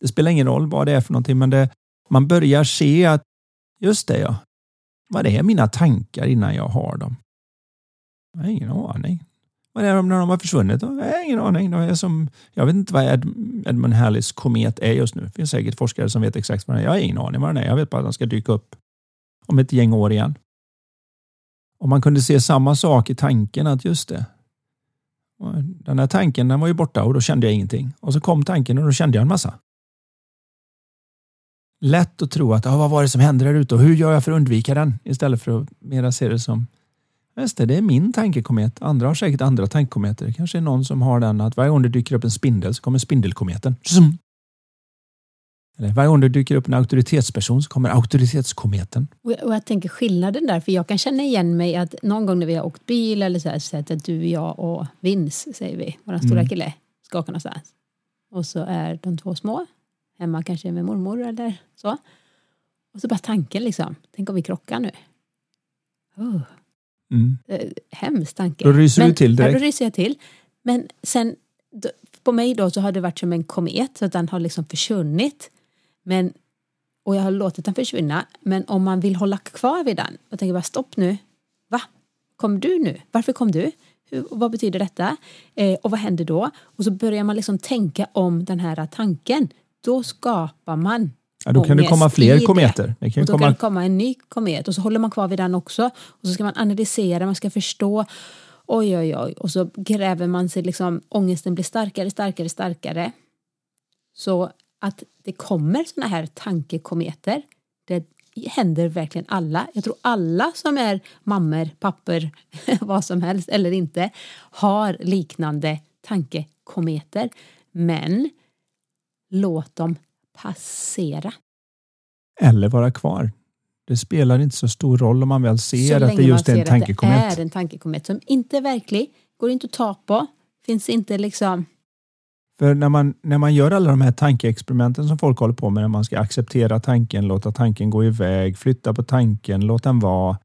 Det spelar ingen roll vad det är för någonting, men det, man börjar se att just det ja, vad det är mina tankar innan jag har dem. Jag har ingen aning. Vad är de när de har försvunnit? Jag har ingen aning. De är som, jag vet inte vad Ed, Edmund Halleys komet är just nu. Det finns säkert forskare som vet exakt vad den är. Jag har ingen aning vad den är. Jag vet bara att den ska dyka upp om ett gäng år igen. Om man kunde se samma sak i tanken att just det. Den här tanken den var ju borta och då kände jag ingenting. Och så kom tanken och då kände jag en massa. Lätt att tro att ah, vad var det som hände där ute och hur gör jag för att undvika den? Istället för att mera se det som Just det, det är min tankekomet. Andra har säkert andra tankekometer. Det kanske är någon som har den att varje gång det dyker upp en spindel så kommer spindelkometen. Eller varje gång det dyker upp en auktoritetsperson så kommer auktoritetskometen. Och jag, tänker skillnaden där, för jag kan känna igen mig att någon gång när vi har åkt bil eller så här, så att du, jag och Vince, säger vi, vår stora mm. kille, ska åka någonstans. Och så är de två små, hemma kanske med mormor eller så. Och så bara tanken liksom, tänk om vi krockar nu. Oh. Mm. Eh, hemskt tanke. Då ryser Men, du till direkt. Ja, då ryser jag till. Men sen på mig då så har det varit som en komet så att den har liksom försvunnit. Men, och jag har låtit den försvinna. Men om man vill hålla kvar vid den och tänker bara stopp nu. Va? Kom du nu? Varför kom du? Hur, vad betyder detta? Eh, och vad händer då? Och så börjar man liksom tänka om den här tanken. Då skapar man Ja, då kan det komma fler kometer. Det kan och då komma... kan det komma en ny komet och så håller man kvar vid den också. Och så ska man analysera, man ska förstå. Oj, oj, oj. Och så gräver man sig liksom, ångesten blir starkare, starkare, starkare. Så att det kommer såna här tankekometer, det händer verkligen alla. Jag tror alla som är mammor, papper, vad som helst eller inte, har liknande tankekometer. Men låt dem passera. Eller vara kvar. Det spelar inte så stor roll om man väl ser att det just är en tankekomet. Så är en tankekomet som inte är verklig, går inte att ta på, finns inte liksom... För när man, när man gör alla de här tankeexperimenten som folk håller på med, när man ska acceptera tanken, låta tanken gå iväg, flytta på tanken, låta den vara.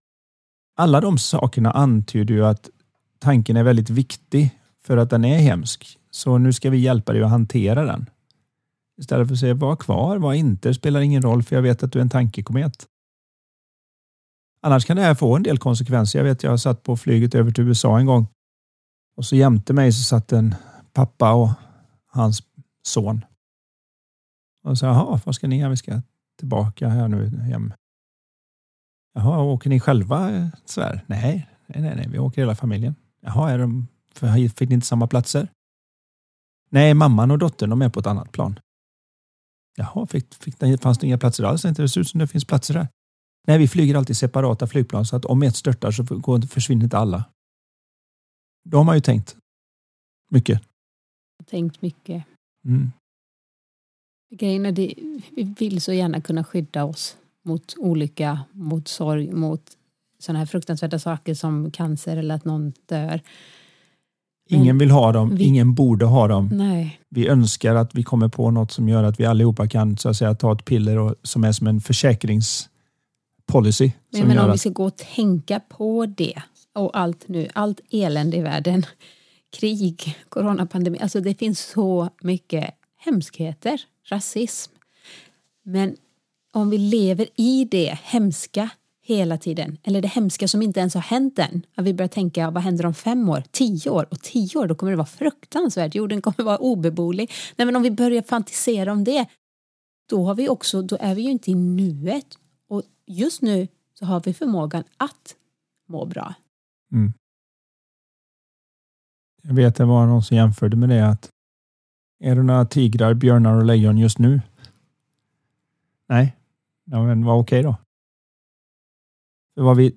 Alla de sakerna antyder ju att tanken är väldigt viktig för att den är hemsk. Så nu ska vi hjälpa dig att hantera den. Istället för att säga var kvar, var inte, spelar ingen roll för jag vet att du är en tankekomet. Annars kan det här få en del konsekvenser. Jag vet, jag satt på flyget över till USA en gång och så jämte mig så satt en pappa och hans son. Och sa, jaha, vad ska ni? Vi ska tillbaka här nu hem. Jaha, åker ni själva? Svär. Nej, nej, nej, nej, vi åker hela familjen. Jaha, är de, fick ni inte samma platser? Nej, mamman och dottern de är på ett annat plan. Jaha, fick, fick, fanns det inga platser alls? Det ser ut som det finns platser här. Nej, vi flyger alltid separata flygplan så att om ett störtar så går, försvinner inte alla. Då har man ju tänkt mycket. Tänkt mycket. Mm. Grejen är det, vi vill så gärna kunna skydda oss mot olycka, mot sorg, mot sådana här fruktansvärda saker som cancer eller att någon dör. Ingen vill ha dem, vi, ingen borde ha dem. Nej. Vi önskar att vi kommer på något som gör att vi allihopa kan så att säga, ta ett piller och, som är som en försäkringspolicy. Men, men om att... vi ska gå och tänka på det och allt nu, allt elände i världen, krig, coronapandemi, alltså det finns så mycket hemskheter, rasism. Men om vi lever i det hemska hela tiden. Eller det hemska som inte ens har hänt än. Att vi börjar tänka, vad händer om fem år, tio år och tio år, då kommer det vara fruktansvärt. Jorden kommer vara obeboelig. Nej, men om vi börjar fantisera om det, då har vi också, då är vi ju inte i nuet. Och just nu så har vi förmågan att må bra. Mm. Jag vet det var någon som jämförde med det att är det några tigrar, björnar och lejon just nu? Nej, ja, men var okej då. För vad vi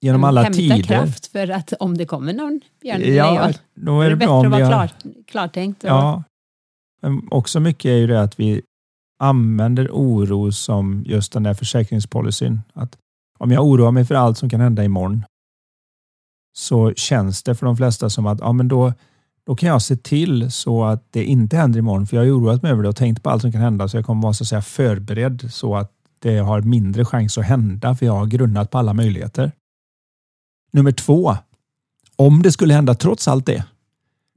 genom alla Hämta tider... kraft för att om det kommer någon björn ja, då är det, det bättre att vara har... klar, klartänkt. Och... Ja, men också mycket är ju det att vi använder oro som just den där försäkringspolicyn. Att om jag oroar mig för allt som kan hända imorgon så känns det för de flesta som att ja, men då, då kan jag se till så att det inte händer imorgon för jag har oroat mig över det och tänkt på allt som kan hända så jag kommer vara så att säga förberedd så att det har mindre chans att hända för jag har grunnat på alla möjligheter. Nummer två. Om det skulle hända trots allt det,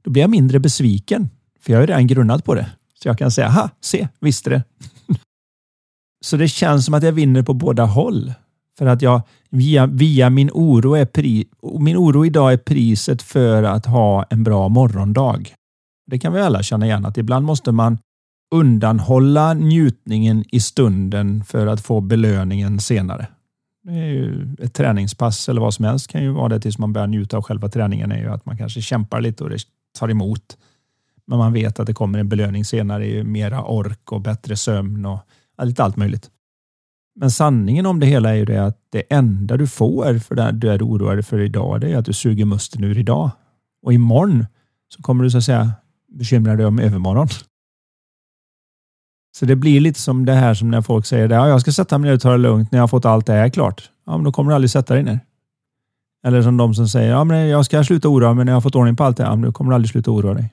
då blir jag mindre besviken för jag har redan grunnat på det. Så jag kan säga, ha, se, visste det. Så det känns som att jag vinner på båda håll. För att jag via, via min oro är pri, min oro idag är priset för att ha en bra morgondag. Det kan vi alla känna igen att ibland måste man undanhålla njutningen i stunden för att få belöningen senare. Det är ju ett träningspass eller vad som helst kan ju vara det tills man börjar njuta av själva träningen är ju att man kanske kämpar lite och det tar emot. Men man vet att det kommer en belöning senare i mera ork och bättre sömn och lite allt möjligt. Men sanningen om det hela är ju det att det enda du får för det du är oroad för idag, det är att du suger musten ur idag. Och imorgon så kommer du så att säga bekymra dig om övermorgon. Så det blir lite som det här som när folk säger att ja, jag ska sätta mig ner och ta det lugnt när jag har fått allt det här klart. Ja, men då kommer du aldrig sätta dig ner. Eller som de som säger ja, men jag ska sluta oroa mig när jag har fått ordning på allt det här. Ja, men då kommer du aldrig sluta oroa dig.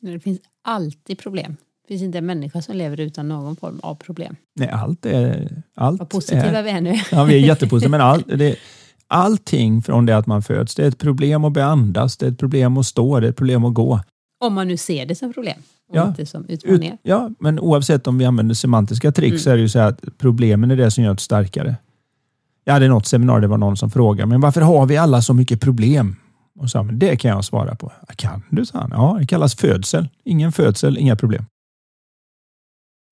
Det finns alltid problem. Det finns inte en människa som lever utan någon form av problem. Nej, allt är... Allt Vad positiva är, vi är nu. Ja, vi är jättepositiva. men all, det, allting från det att man föds, det är ett problem att beandas, det är ett problem att stå, det är ett problem att gå. Om man nu ser det som problem och ja, inte som utmaningar. Ut, ja, men oavsett om vi använder semantiska trick mm. så är det ju så att problemen är det som gör oss starkare. Jag hade något seminarium, det var någon som frågade, men varför har vi alla så mycket problem? Och sa, men det kan jag svara på. Kan du? sa han. Ja, det kallas födsel. Ingen födsel, inga problem.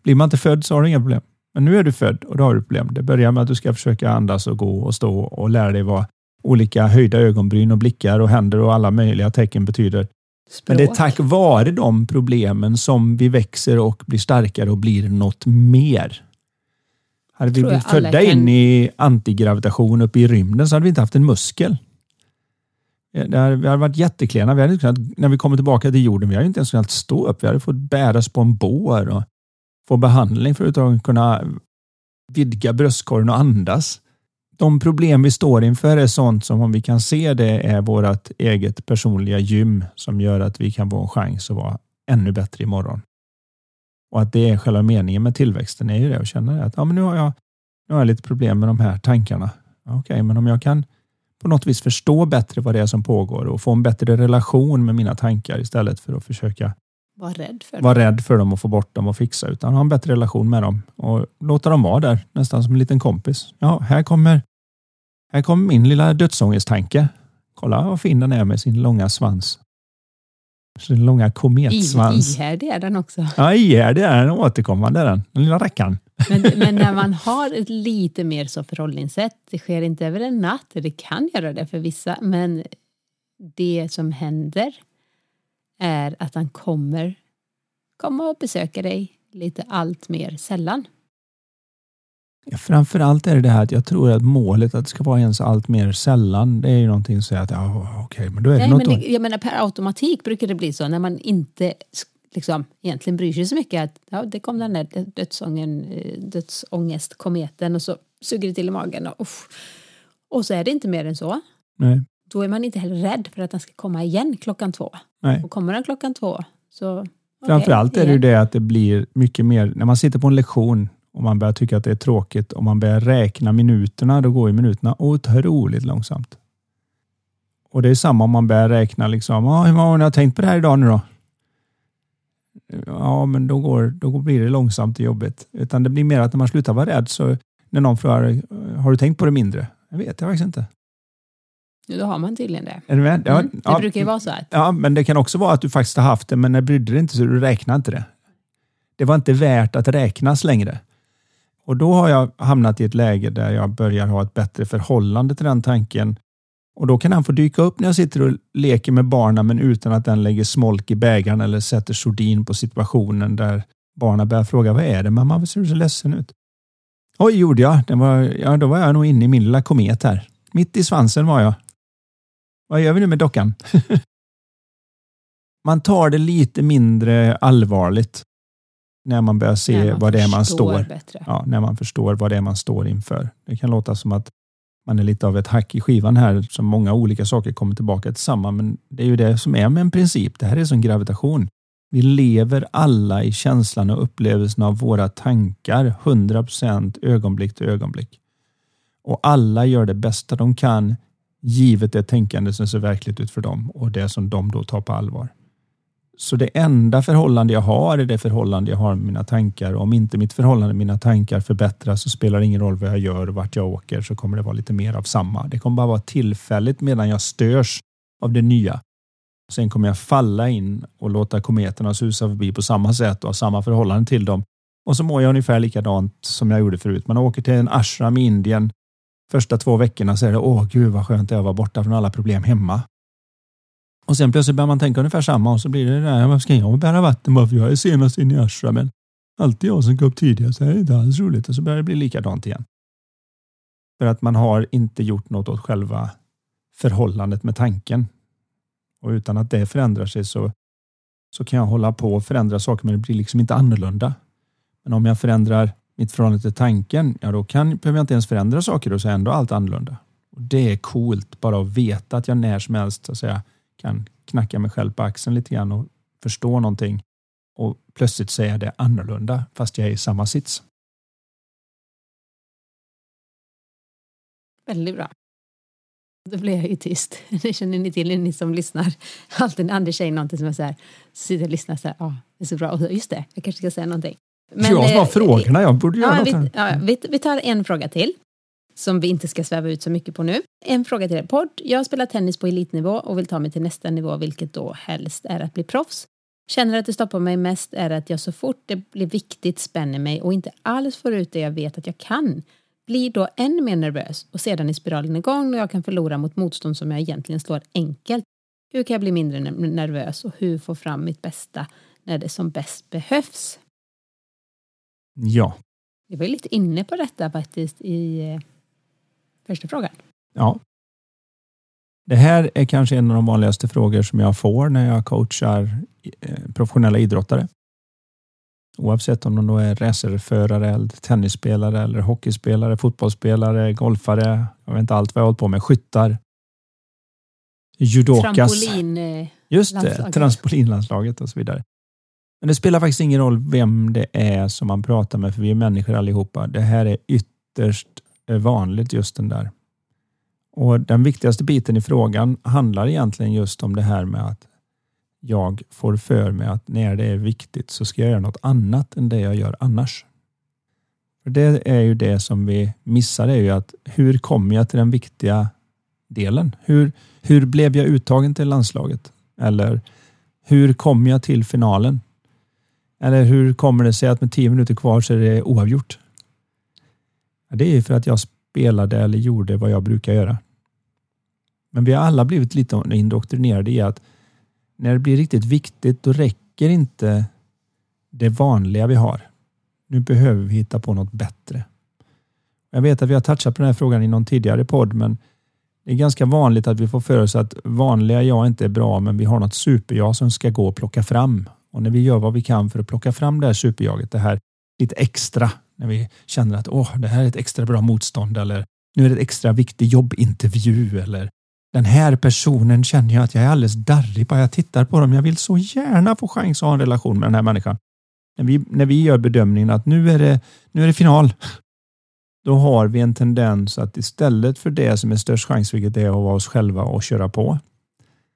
Blir man inte född så har du inga problem. Men nu är du född och då har du problem. Det börjar med att du ska försöka andas och gå och stå och lära dig vad olika höjda ögonbryn och blickar och händer och alla möjliga tecken betyder. Språk. Men det är tack vare de problemen som vi växer och blir starkare och blir något mer. Hade vi blivit födda kan... in i antigravitation uppe i rymden så hade vi inte haft en muskel. Det hade, vi hade varit jätteklena. Vi hade kunnat, när vi kommer tillbaka till jorden, vi hade inte ens kunnat stå upp. Vi hade fått bäras på en bår och få behandling för att kunna vidga bröstkorgen och andas. De problem vi står inför är sånt som om vi kan se det är vårt eget personliga gym som gör att vi kan få en chans att vara ännu bättre imorgon. Och att det är själva meningen med tillväxten är ju det att känna att ja, men nu, har jag, nu har jag lite problem med de här tankarna. Okej, okay, men om jag kan på något vis förstå bättre vad det är som pågår och få en bättre relation med mina tankar istället för att försöka vara rädd för, var rädd för dem och få bort dem och fixa, utan ha en bättre relation med dem och låta dem vara där, nästan som en liten kompis. Ja, här kommer, här kommer min lilla dödsångesttanke. Kolla vad fin den är med sin långa svans. Sin långa kometsvans. Ihärdig är den också. Ja, ihärdig är den. Återkommande är den. Den lilla rackaren. Men, men, när man har ett lite mer så förhållningssätt, det sker inte över en natt, det kan göra det för vissa, men det som händer är att han kommer komma och besöka dig lite allt mer sällan. Ja, framförallt är det det här att jag tror att målet att det ska vara ens allt mer sällan, det är ju någonting som säger att ja, okej, okay, men då är det Nej, något. Men det, jag menar per automatik brukar det bli så när man inte liksom, egentligen bryr sig så mycket att ja, det kom den där dödsången, eh, dödsångestkometen och så suger det till i magen och, uff. och så är det inte mer än så. Nej. Då är man inte heller rädd för att den ska komma igen klockan två. Nej. Och kommer den klockan två så... Okay, Framförallt är det ju det att det blir mycket mer, när man sitter på en lektion och man börjar tycka att det är tråkigt och man börjar räkna minuterna, då går ju minuterna otroligt långsamt. Och det är samma om man börjar räkna liksom, ah, hur många har ni tänkt på det här idag nu då? Ja, men då, går, då blir det långsamt och jobbigt. Utan det blir mer att när man slutar vara rädd så när någon frågar, har du tänkt på det mindre? Jag vet jag faktiskt inte. Då har man tydligen det. Är med? Ja, mm, det ja, brukar ju vara så. Att... Ja, men det kan också vara att du faktiskt har haft det, men när brydde dig inte så du räknar inte det. Det var inte värt att räknas längre. Och då har jag hamnat i ett läge där jag börjar ha ett bättre förhållande till den tanken. Och då kan han få dyka upp när jag sitter och leker med barnen, men utan att den lägger smolk i bägaren eller sätter sordin på situationen där barnen börjar fråga vad är det mamma, varför ser du så ledsen ut? Oj, gjorde jag? Det var, ja, då var jag nog inne i min lilla komet här. Mitt i svansen var jag. Vad gör vi nu med dockan? man tar det lite mindre allvarligt när man börjar se man vad det är man står. Bättre. Ja, när man förstår vad det är man står inför. Det kan låta som att man är lite av ett hack i skivan här, som många olika saker kommer tillbaka till samma, men det är ju det som är med en princip. Det här är som gravitation. Vi lever alla i känslan och upplevelsen av våra tankar 100% ögonblick till ögonblick. Och alla gör det bästa de kan givet det tänkande som ser verkligt ut för dem och det som de då tar på allvar. Så det enda förhållande jag har är det förhållande jag har med mina tankar. Om inte mitt förhållande med mina tankar förbättras så spelar det ingen roll vad jag gör och vart jag åker så kommer det vara lite mer av samma. Det kommer bara vara tillfälligt medan jag störs av det nya. Sen kommer jag falla in och låta kometerna susa förbi på samma sätt och ha samma förhållande till dem. Och så mår jag ungefär likadant som jag gjorde förut. Man åker till en ashram i Indien. Första två veckorna så är det åh gud vad skönt det är att vara borta från alla problem hemma. Och sen plötsligt börjar man tänka ungefär samma och så blir det där, varför ska jag bära vatten bara för jag är senast in i ashramen? Alltid jag som går upp tidigare, så är det inte alls roligt. Och så börjar det bli likadant igen. För att man har inte gjort något åt själva förhållandet med tanken. Och utan att det förändrar sig så, så kan jag hålla på och förändra saker men det blir liksom inte annorlunda. Men om jag förändrar mitt förhållande till tanken, ja då kan, behöver jag inte ens förändra saker och så är ändå allt annorlunda. Och Det är coolt bara att veta att jag när som helst så att säga, kan knacka mig själv på axeln lite grann och förstå någonting och plötsligt säga det annorlunda fast jag är i samma sits. Väldigt bra. Då blir jag ju tyst. Det känner ni till, ni som lyssnar. Alltid när Anders säger någonting som är så här, så sitter jag och lyssnar så här, ja, det är så bra. Och just det, jag kanske ska säga någonting. Men, jag som har eh, frågorna, jag borde göra ja, något. Vi, ja, vi, vi tar en fråga till som vi inte ska sväva ut så mycket på nu. En fråga till er podd. Jag spelar tennis på elitnivå och vill ta mig till nästa nivå, vilket då helst är att bli proffs. Känner att det stoppar mig mest är att jag så fort det blir viktigt spänner mig och inte alls får ut det jag vet att jag kan. Blir då än mer nervös och sedan är spiralen igång och jag kan förlora mot motstånd som jag egentligen slår enkelt. Hur kan jag bli mindre nervös och hur få fram mitt bästa när det som bäst behövs? Ja. Vi var lite inne på detta faktiskt i eh, första frågan. Ja. Det här är kanske en av de vanligaste frågor som jag får när jag coachar eh, professionella idrottare. Oavsett om de då är racerförare, tennisspelare, eller hockeyspelare, fotbollsspelare, golfare, jag vet inte allt vad jag hållit på med, skyttar, judokas. Trampolin, eh, Just det, landslaget. trampolinlandslaget och så vidare. Men det spelar faktiskt ingen roll vem det är som man pratar med, för vi är människor allihopa. Det här är ytterst eh, vanligt, just den där. Och Den viktigaste biten i frågan handlar egentligen just om det här med att jag får för mig att när det är viktigt så ska jag göra något annat än det jag gör annars. För Det är ju det som vi missar, är ju att hur kommer jag till den viktiga delen? Hur, hur blev jag uttagen till landslaget? Eller hur kom jag till finalen? Eller hur kommer det sig att med tio minuter kvar så är det oavgjort? Det är för att jag spelade eller gjorde vad jag brukar göra. Men vi har alla blivit lite indoktrinerade i att när det blir riktigt viktigt då räcker inte det vanliga vi har. Nu behöver vi hitta på något bättre. Jag vet att vi har touchat på den här frågan i någon tidigare podd men det är ganska vanligt att vi får för oss att vanliga jag inte är bra men vi har något super-jag som ska gå och plocka fram. Och när vi gör vad vi kan för att plocka fram det här superjaget, det här lite extra, när vi känner att åh, det här är ett extra bra motstånd eller nu är det ett extra viktig jobbintervju eller den här personen känner jag att jag är alldeles darrig bara jag tittar på dem. Jag vill så gärna få chans att ha en relation med den här människan. När vi, när vi gör bedömningen att nu är, det, nu är det final, då har vi en tendens att istället för det som är störst chans, vilket är att vara oss själva och köra på,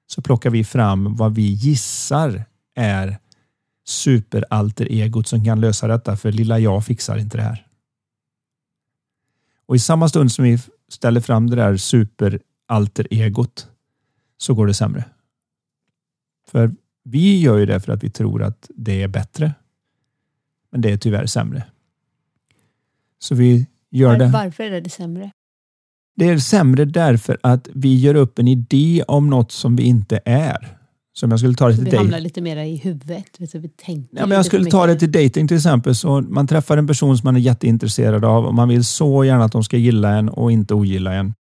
så plockar vi fram vad vi gissar är superalter-egot som kan lösa detta, för lilla jag fixar inte det här. Och i samma stund som vi ställer fram det där superalter-egot så går det sämre. För vi gör ju det för att vi tror att det är bättre. Men det är tyvärr sämre. Så vi gör det. Varför är det sämre? Det är sämre därför att vi gör upp en idé om något som vi inte är. Som jag skulle ta det till vi dig. hamnar lite mer i huvudet. Så vi ja, men jag skulle ta det till dating till exempel. Så man träffar en person som man är jätteintresserad av och man vill så gärna att de ska gilla en och inte ogilla en.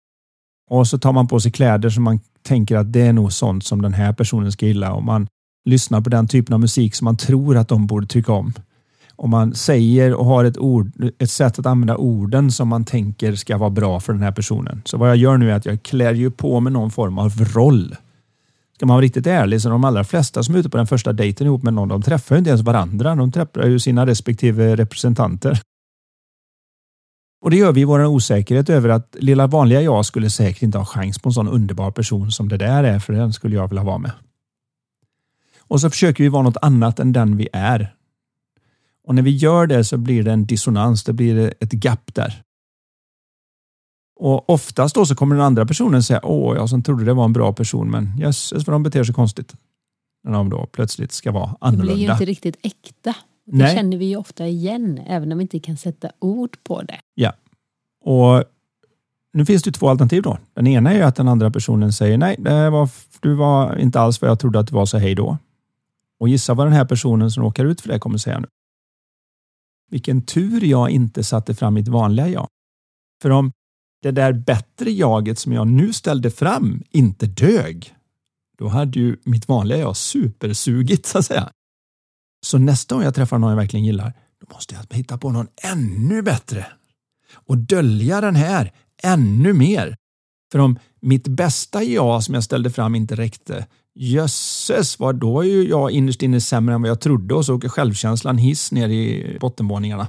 Och så tar man på sig kläder som man tänker att det är nog sånt som den här personen ska gilla och man lyssnar på den typen av musik som man tror att de borde tycka om. Och man säger och har ett, ord, ett sätt att använda orden som man tänker ska vara bra för den här personen. Så vad jag gör nu är att jag klär ju på mig någon form av roll Ska man vara riktigt ärlig så de allra flesta som är ute på den första dejten ihop med någon, de träffar ju inte ens varandra. De träffar ju sina respektive representanter. Och det gör vi i vår osäkerhet över att lilla vanliga jag skulle säkert inte ha chans på en sån underbar person som det där är, för den skulle jag vilja vara med. Och så försöker vi vara något annat än den vi är. Och när vi gör det så blir det en dissonans, det blir ett gap där. Och oftast då så kommer den andra personen säga, åh, jag som trodde det var en bra person, men jösses vad de beter sig konstigt. När de då plötsligt ska vara annorlunda. Det blir ju inte riktigt äkta. Det Nej. känner vi ju ofta igen, även om vi inte kan sätta ord på det. Ja. Och nu finns det två alternativ då. Den ena är att den andra personen säger, nej, var, du var inte alls vad jag trodde att du var, så hej då. Och gissa vad den här personen som råkar ut för det kommer säga nu. Vilken tur jag inte satte fram mitt vanliga jag. För om det där bättre jaget som jag nu ställde fram inte dög, då hade ju mitt vanliga jag supersugit så att säga. Så nästa gång jag träffar någon jag verkligen gillar, då måste jag hitta på någon ännu bättre och dölja den här ännu mer. För om mitt bästa jag som jag ställde fram inte räckte, jösses vad då är ju jag innerst inne sämre än vad jag trodde och så åker självkänslan hiss ner i bottenvåningarna.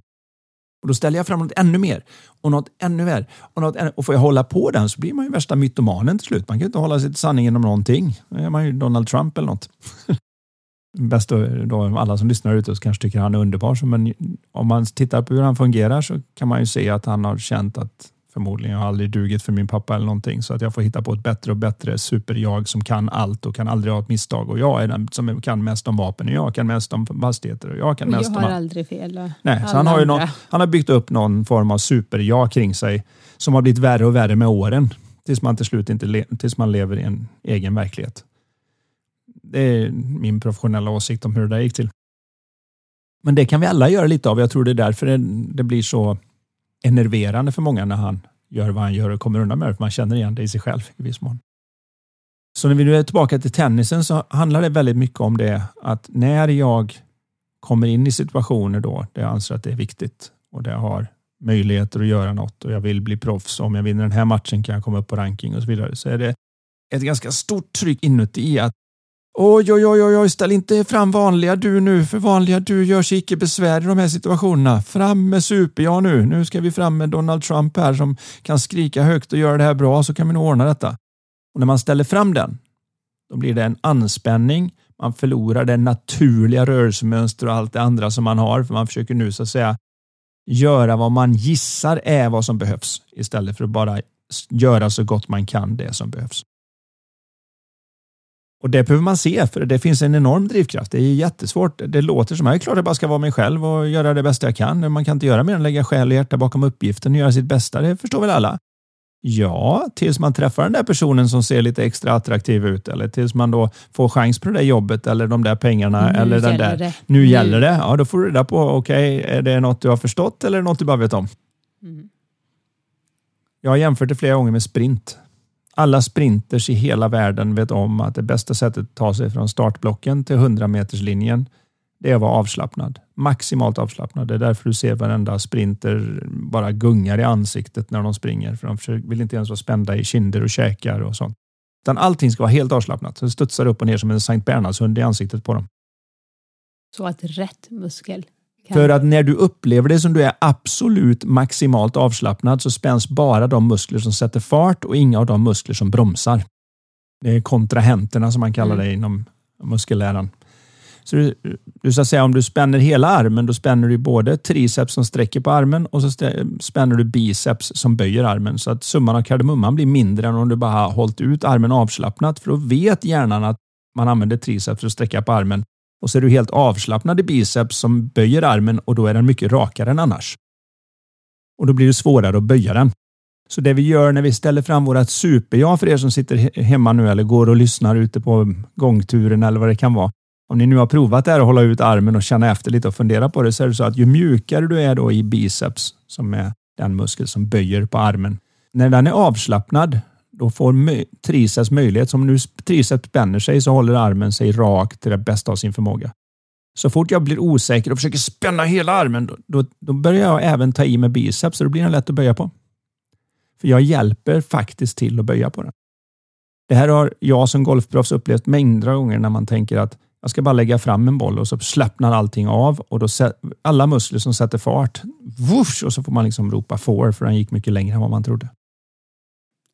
Och Då ställer jag fram något ännu mer och något ännu mer. Och, något ännu, och får jag hålla på den så blir man ju värsta mytomanen till slut. Man kan ju inte hålla sig till sanningen om någonting. Då är man ju Donald Trump eller något. Bäst då, alla som lyssnar ute så kanske tycker han är underbar. Men om man tittar på hur han fungerar så kan man ju se att han har känt att förmodligen jag har aldrig dugit för min pappa eller någonting så att jag får hitta på ett bättre och bättre superjag som kan allt och kan aldrig ha ett misstag och jag är den som kan mest om vapen och jag kan mest om fastigheter och jag kan och mest jag om... har aldrig fel. Nej, så han har, ju någon, han har byggt upp någon form av superjag kring sig som har blivit värre och värre med åren tills man till slut inte tills man lever i en egen verklighet. Det är min professionella åsikt om hur det där gick till. Men det kan vi alla göra lite av. Jag tror det är därför det, det blir så enerverande för många när han gör vad han gör och kommer undan med det, för man känner igen det i sig själv i viss mån. Så när vi nu är tillbaka till tennisen så handlar det väldigt mycket om det att när jag kommer in i situationer då där jag anser att det är viktigt och där jag har möjligheter att göra något och jag vill bli proffs. Om jag vinner den här matchen kan jag komma upp på ranking och så vidare. Så är det ett ganska stort tryck inuti att Oj, oj, oj, oj, ställ inte fram vanliga du nu, för vanliga du gör sig icke besvär i de här situationerna. Fram med super ja nu. Nu ska vi fram med Donald Trump här som kan skrika högt och göra det här bra, så kan vi nog ordna detta. Och när man ställer fram den, då blir det en anspänning. Man förlorar det naturliga rörelsemönster och allt det andra som man har, för man försöker nu så att säga göra vad man gissar är vad som behövs istället för att bara göra så gott man kan det som behövs. Och det behöver man se, för det finns en enorm drivkraft. Det är jättesvårt. Det låter som att jag klart jag bara ska vara mig själv och göra det bästa jag kan. Man kan inte göra mer än lägga själ och hjärta bakom uppgiften och göra sitt bästa. Det förstår väl alla? Ja, tills man träffar den där personen som ser lite extra attraktiv ut eller tills man då får chans på det där jobbet eller de där pengarna. Nu eller den där. Det. Nu, nu gäller det. Ja, då får du reda på, okej, okay, är det något du har förstått eller något du bara vet om? Mm. Jag har jämfört det flera gånger med sprint. Alla sprinters i hela världen vet om att det bästa sättet att ta sig från startblocken till 100 meterslinjen det är att vara avslappnad. Maximalt avslappnad. Det är därför du ser varenda sprinter bara gungar i ansiktet när de springer. För de vill inte ens vara spända i kinder och käkar och sånt. Utan allting ska vara helt avslappnat. Så det studsar upp och ner som en Sankt Bernhardshund i ansiktet på dem. Så att rätt muskel för att när du upplever det som du är absolut maximalt avslappnad så spänns bara de muskler som sätter fart och inga av de muskler som bromsar. Det är kontrahenterna som man kallar mm. det inom muskelläran. Så du, du ska säga om du spänner hela armen, då spänner du både triceps som sträcker på armen och så spänner du biceps som böjer armen. Så att summan av kardemumman blir mindre än om du bara har hållit ut armen avslappnat. För då vet hjärnan att man använder triceps för att sträcka på armen och så är du helt avslappnad i biceps som böjer armen och då är den mycket rakare än annars. Och då blir det svårare att böja den. Så det vi gör när vi ställer fram vårat superjag för er som sitter hemma nu eller går och lyssnar ute på gångturen eller vad det kan vara. Om ni nu har provat det här att hålla ut armen och känna efter lite och fundera på det så är det så att ju mjukare du är då i biceps, som är den muskel som böjer på armen, när den är avslappnad, då får triceps möjlighet. Som nu triceps spänner sig så håller armen sig rak till det bästa av sin förmåga. Så fort jag blir osäker och försöker spänna hela armen, då, då, då börjar jag även ta i med biceps, så då blir den lätt att böja på. För jag hjälper faktiskt till att böja på den. Det här har jag som golfproffs upplevt mängder av gånger när man tänker att jag ska bara lägga fram en boll och så slappnar allting av och då alla muskler som sätter fart, whoosh, och så får man liksom ropa får för den gick mycket längre än vad man trodde.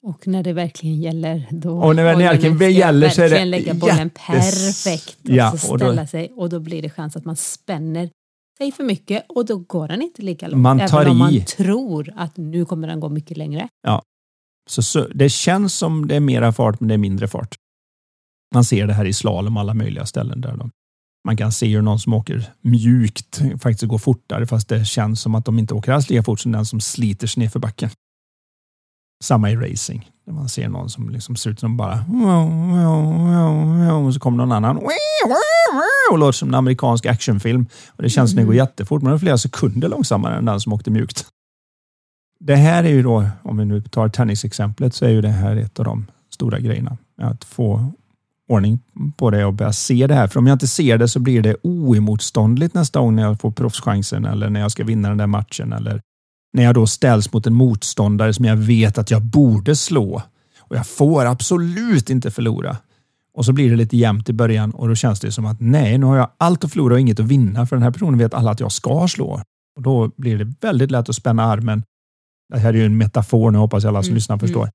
Och när det verkligen gäller då och när det verkligen gäller så är det lägga bollen perfekt och ja, så ställa och sig och då blir det chans att man spänner sig för mycket och då går den inte lika långt. Man tar även om i. man tror att nu kommer den gå mycket längre. Ja, så, så det känns som det är mera fart men det är mindre fart. Man ser det här i slalom alla möjliga ställen där de, man kan se hur någon som åker mjukt faktiskt går fortare fast det känns som att de inte åker alls lika fort som den som sliter sig ner för backen. Samma i racing. Där man ser någon som liksom ser ut som bara och så kommer någon annan och låter som en amerikansk actionfilm. Och det känns som det går jättefort, men det är flera sekunder långsammare än den som åkte mjukt. Det här är ju då, om vi nu tar tennisexemplet, så är ju det här ett av de stora grejerna. Att få ordning på det och börja se det här. För om jag inte ser det så blir det oemotståndligt nästa gång när jag får proffschansen eller när jag ska vinna den där matchen eller när jag då ställs mot en motståndare som jag vet att jag borde slå och jag får absolut inte förlora. Och så blir det lite jämnt i början och då känns det som att nej, nu har jag allt att förlora och inget att vinna för den här personen vet alla att jag ska slå. Och då blir det väldigt lätt att spänna armen. Det här är ju en metafor, nu hoppas jag alla som mm. lyssnar förstår. Mm.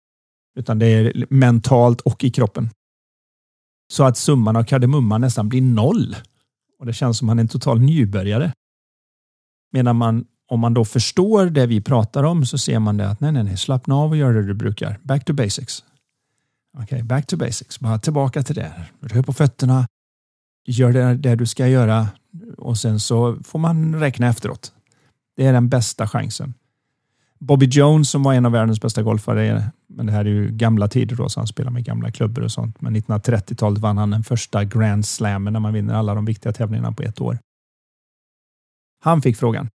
Utan det är mentalt och i kroppen. Så att summan av kardemumman nästan blir noll. Och det känns som att man är en total nybörjare. Medan man om man då förstår det vi pratar om så ser man det att nej, nej, nej, slappna av och gör det du brukar. Back to basics. Okej, okay, back to basics. Bara tillbaka till det. Rör på fötterna. Gör det, det du ska göra och sen så får man räkna efteråt. Det är den bästa chansen. Bobby Jones som var en av världens bästa golfare, men det här är ju gamla tider då, så han spelar med gamla klubbor och sånt. Men 1930-talet vann han den första Grand Slammen när man vinner alla de viktiga tävlingarna på ett år. Han fick frågan.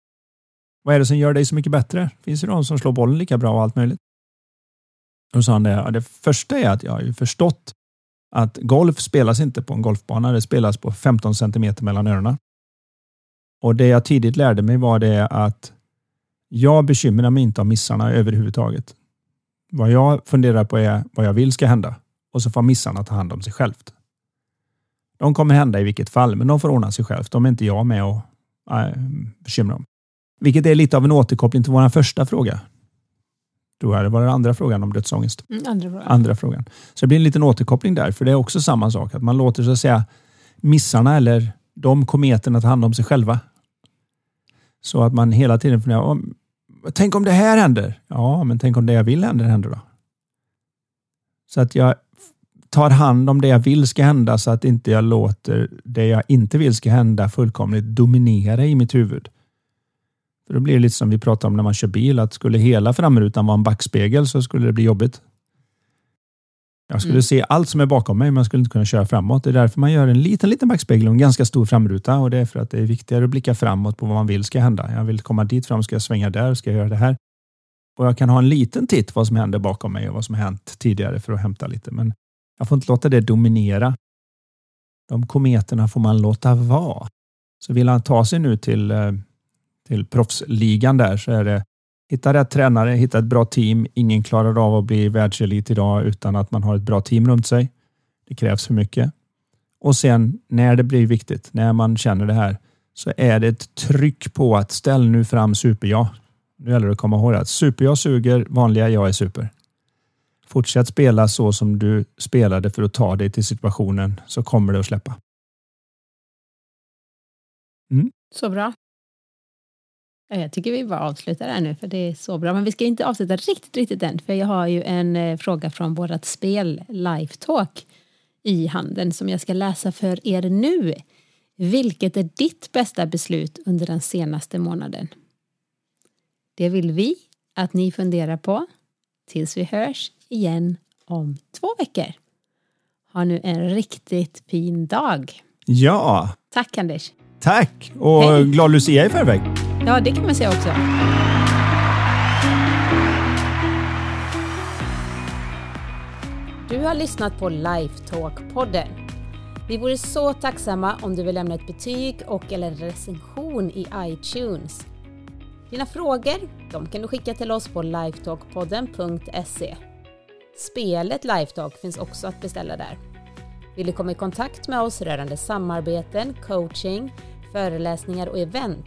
Vad är det som gör dig så mycket bättre? Finns det de som slår bollen lika bra och allt möjligt? Och då sa han det, ja, det första är att jag har ju förstått att golf spelas inte på en golfbana, det spelas på 15 centimeter mellan öronen. Och det jag tidigt lärde mig var det att jag bekymrar mig inte om missarna överhuvudtaget. Vad jag funderar på är vad jag vill ska hända och så får missarna ta hand om sig självt. De kommer hända i vilket fall, men de får ordna sig självt. De är inte jag med och äh, bekymra om. Vilket är lite av en återkoppling till vår första fråga. Då är det var den andra frågan om dödsångest. Mm, andra, frågan. andra frågan. Så det blir en liten återkoppling där, för det är också samma sak. Att man låter så att säga missarna eller de kometerna ta hand om sig själva. Så att man hela tiden funderar, tänk om det här händer? Ja, men tänk om det jag vill händer, händer då? Så att jag tar hand om det jag vill ska hända så att inte jag låter det jag inte vill ska hända fullkomligt dominera i mitt huvud. För då blir det lite som vi pratade om när man kör bil, att skulle hela framrutan vara en backspegel så skulle det bli jobbigt. Jag skulle mm. se allt som är bakom mig, men jag skulle inte kunna köra framåt. Det är därför man gör en liten, liten backspegel och en ganska stor framruta. Och det är för att det är viktigare att blicka framåt på vad man vill ska hända. Jag vill komma dit fram, ska jag svänga där, ska jag göra det här? Och jag kan ha en liten titt vad som händer bakom mig och vad som har hänt tidigare för att hämta lite. Men jag får inte låta det dominera. De kometerna får man låta vara. Så vill han ta sig nu till eh, till proffsligan där så är det hitta rätt tränare, hitta ett bra team. Ingen klarar av att bli världselit idag utan att man har ett bra team runt sig. Det krävs för mycket. Och sen när det blir viktigt, när man känner det här, så är det ett tryck på att ställ nu fram superjag. Nu gäller det att komma ihåg att super-jag suger, vanliga jag är super. Fortsätt spela så som du spelade för att ta dig till situationen så kommer det att släppa. Mm. Så bra. Jag tycker vi bara avslutar där nu för det är så bra. Men vi ska inte avsluta riktigt, riktigt än för jag har ju en eh, fråga från vårt spel Lifetalk i handen som jag ska läsa för er nu. Vilket är ditt bästa beslut under den senaste månaden? Det vill vi att ni funderar på tills vi hörs igen om två veckor. Ha nu en riktigt fin dag. Ja. Tack Anders. Tack och Hej. glad Lucia i förväg. Ja, det kan man säga också. Du har lyssnat på Lifetalk-podden. Vi vore så tacksamma om du vill lämna ett betyg och eller recension i iTunes. Dina frågor de kan du skicka till oss på lifetalkpodden.se. Spelet Lifetalk finns också att beställa där. Vill du komma i kontakt med oss rörande samarbeten, coaching, föreläsningar och event,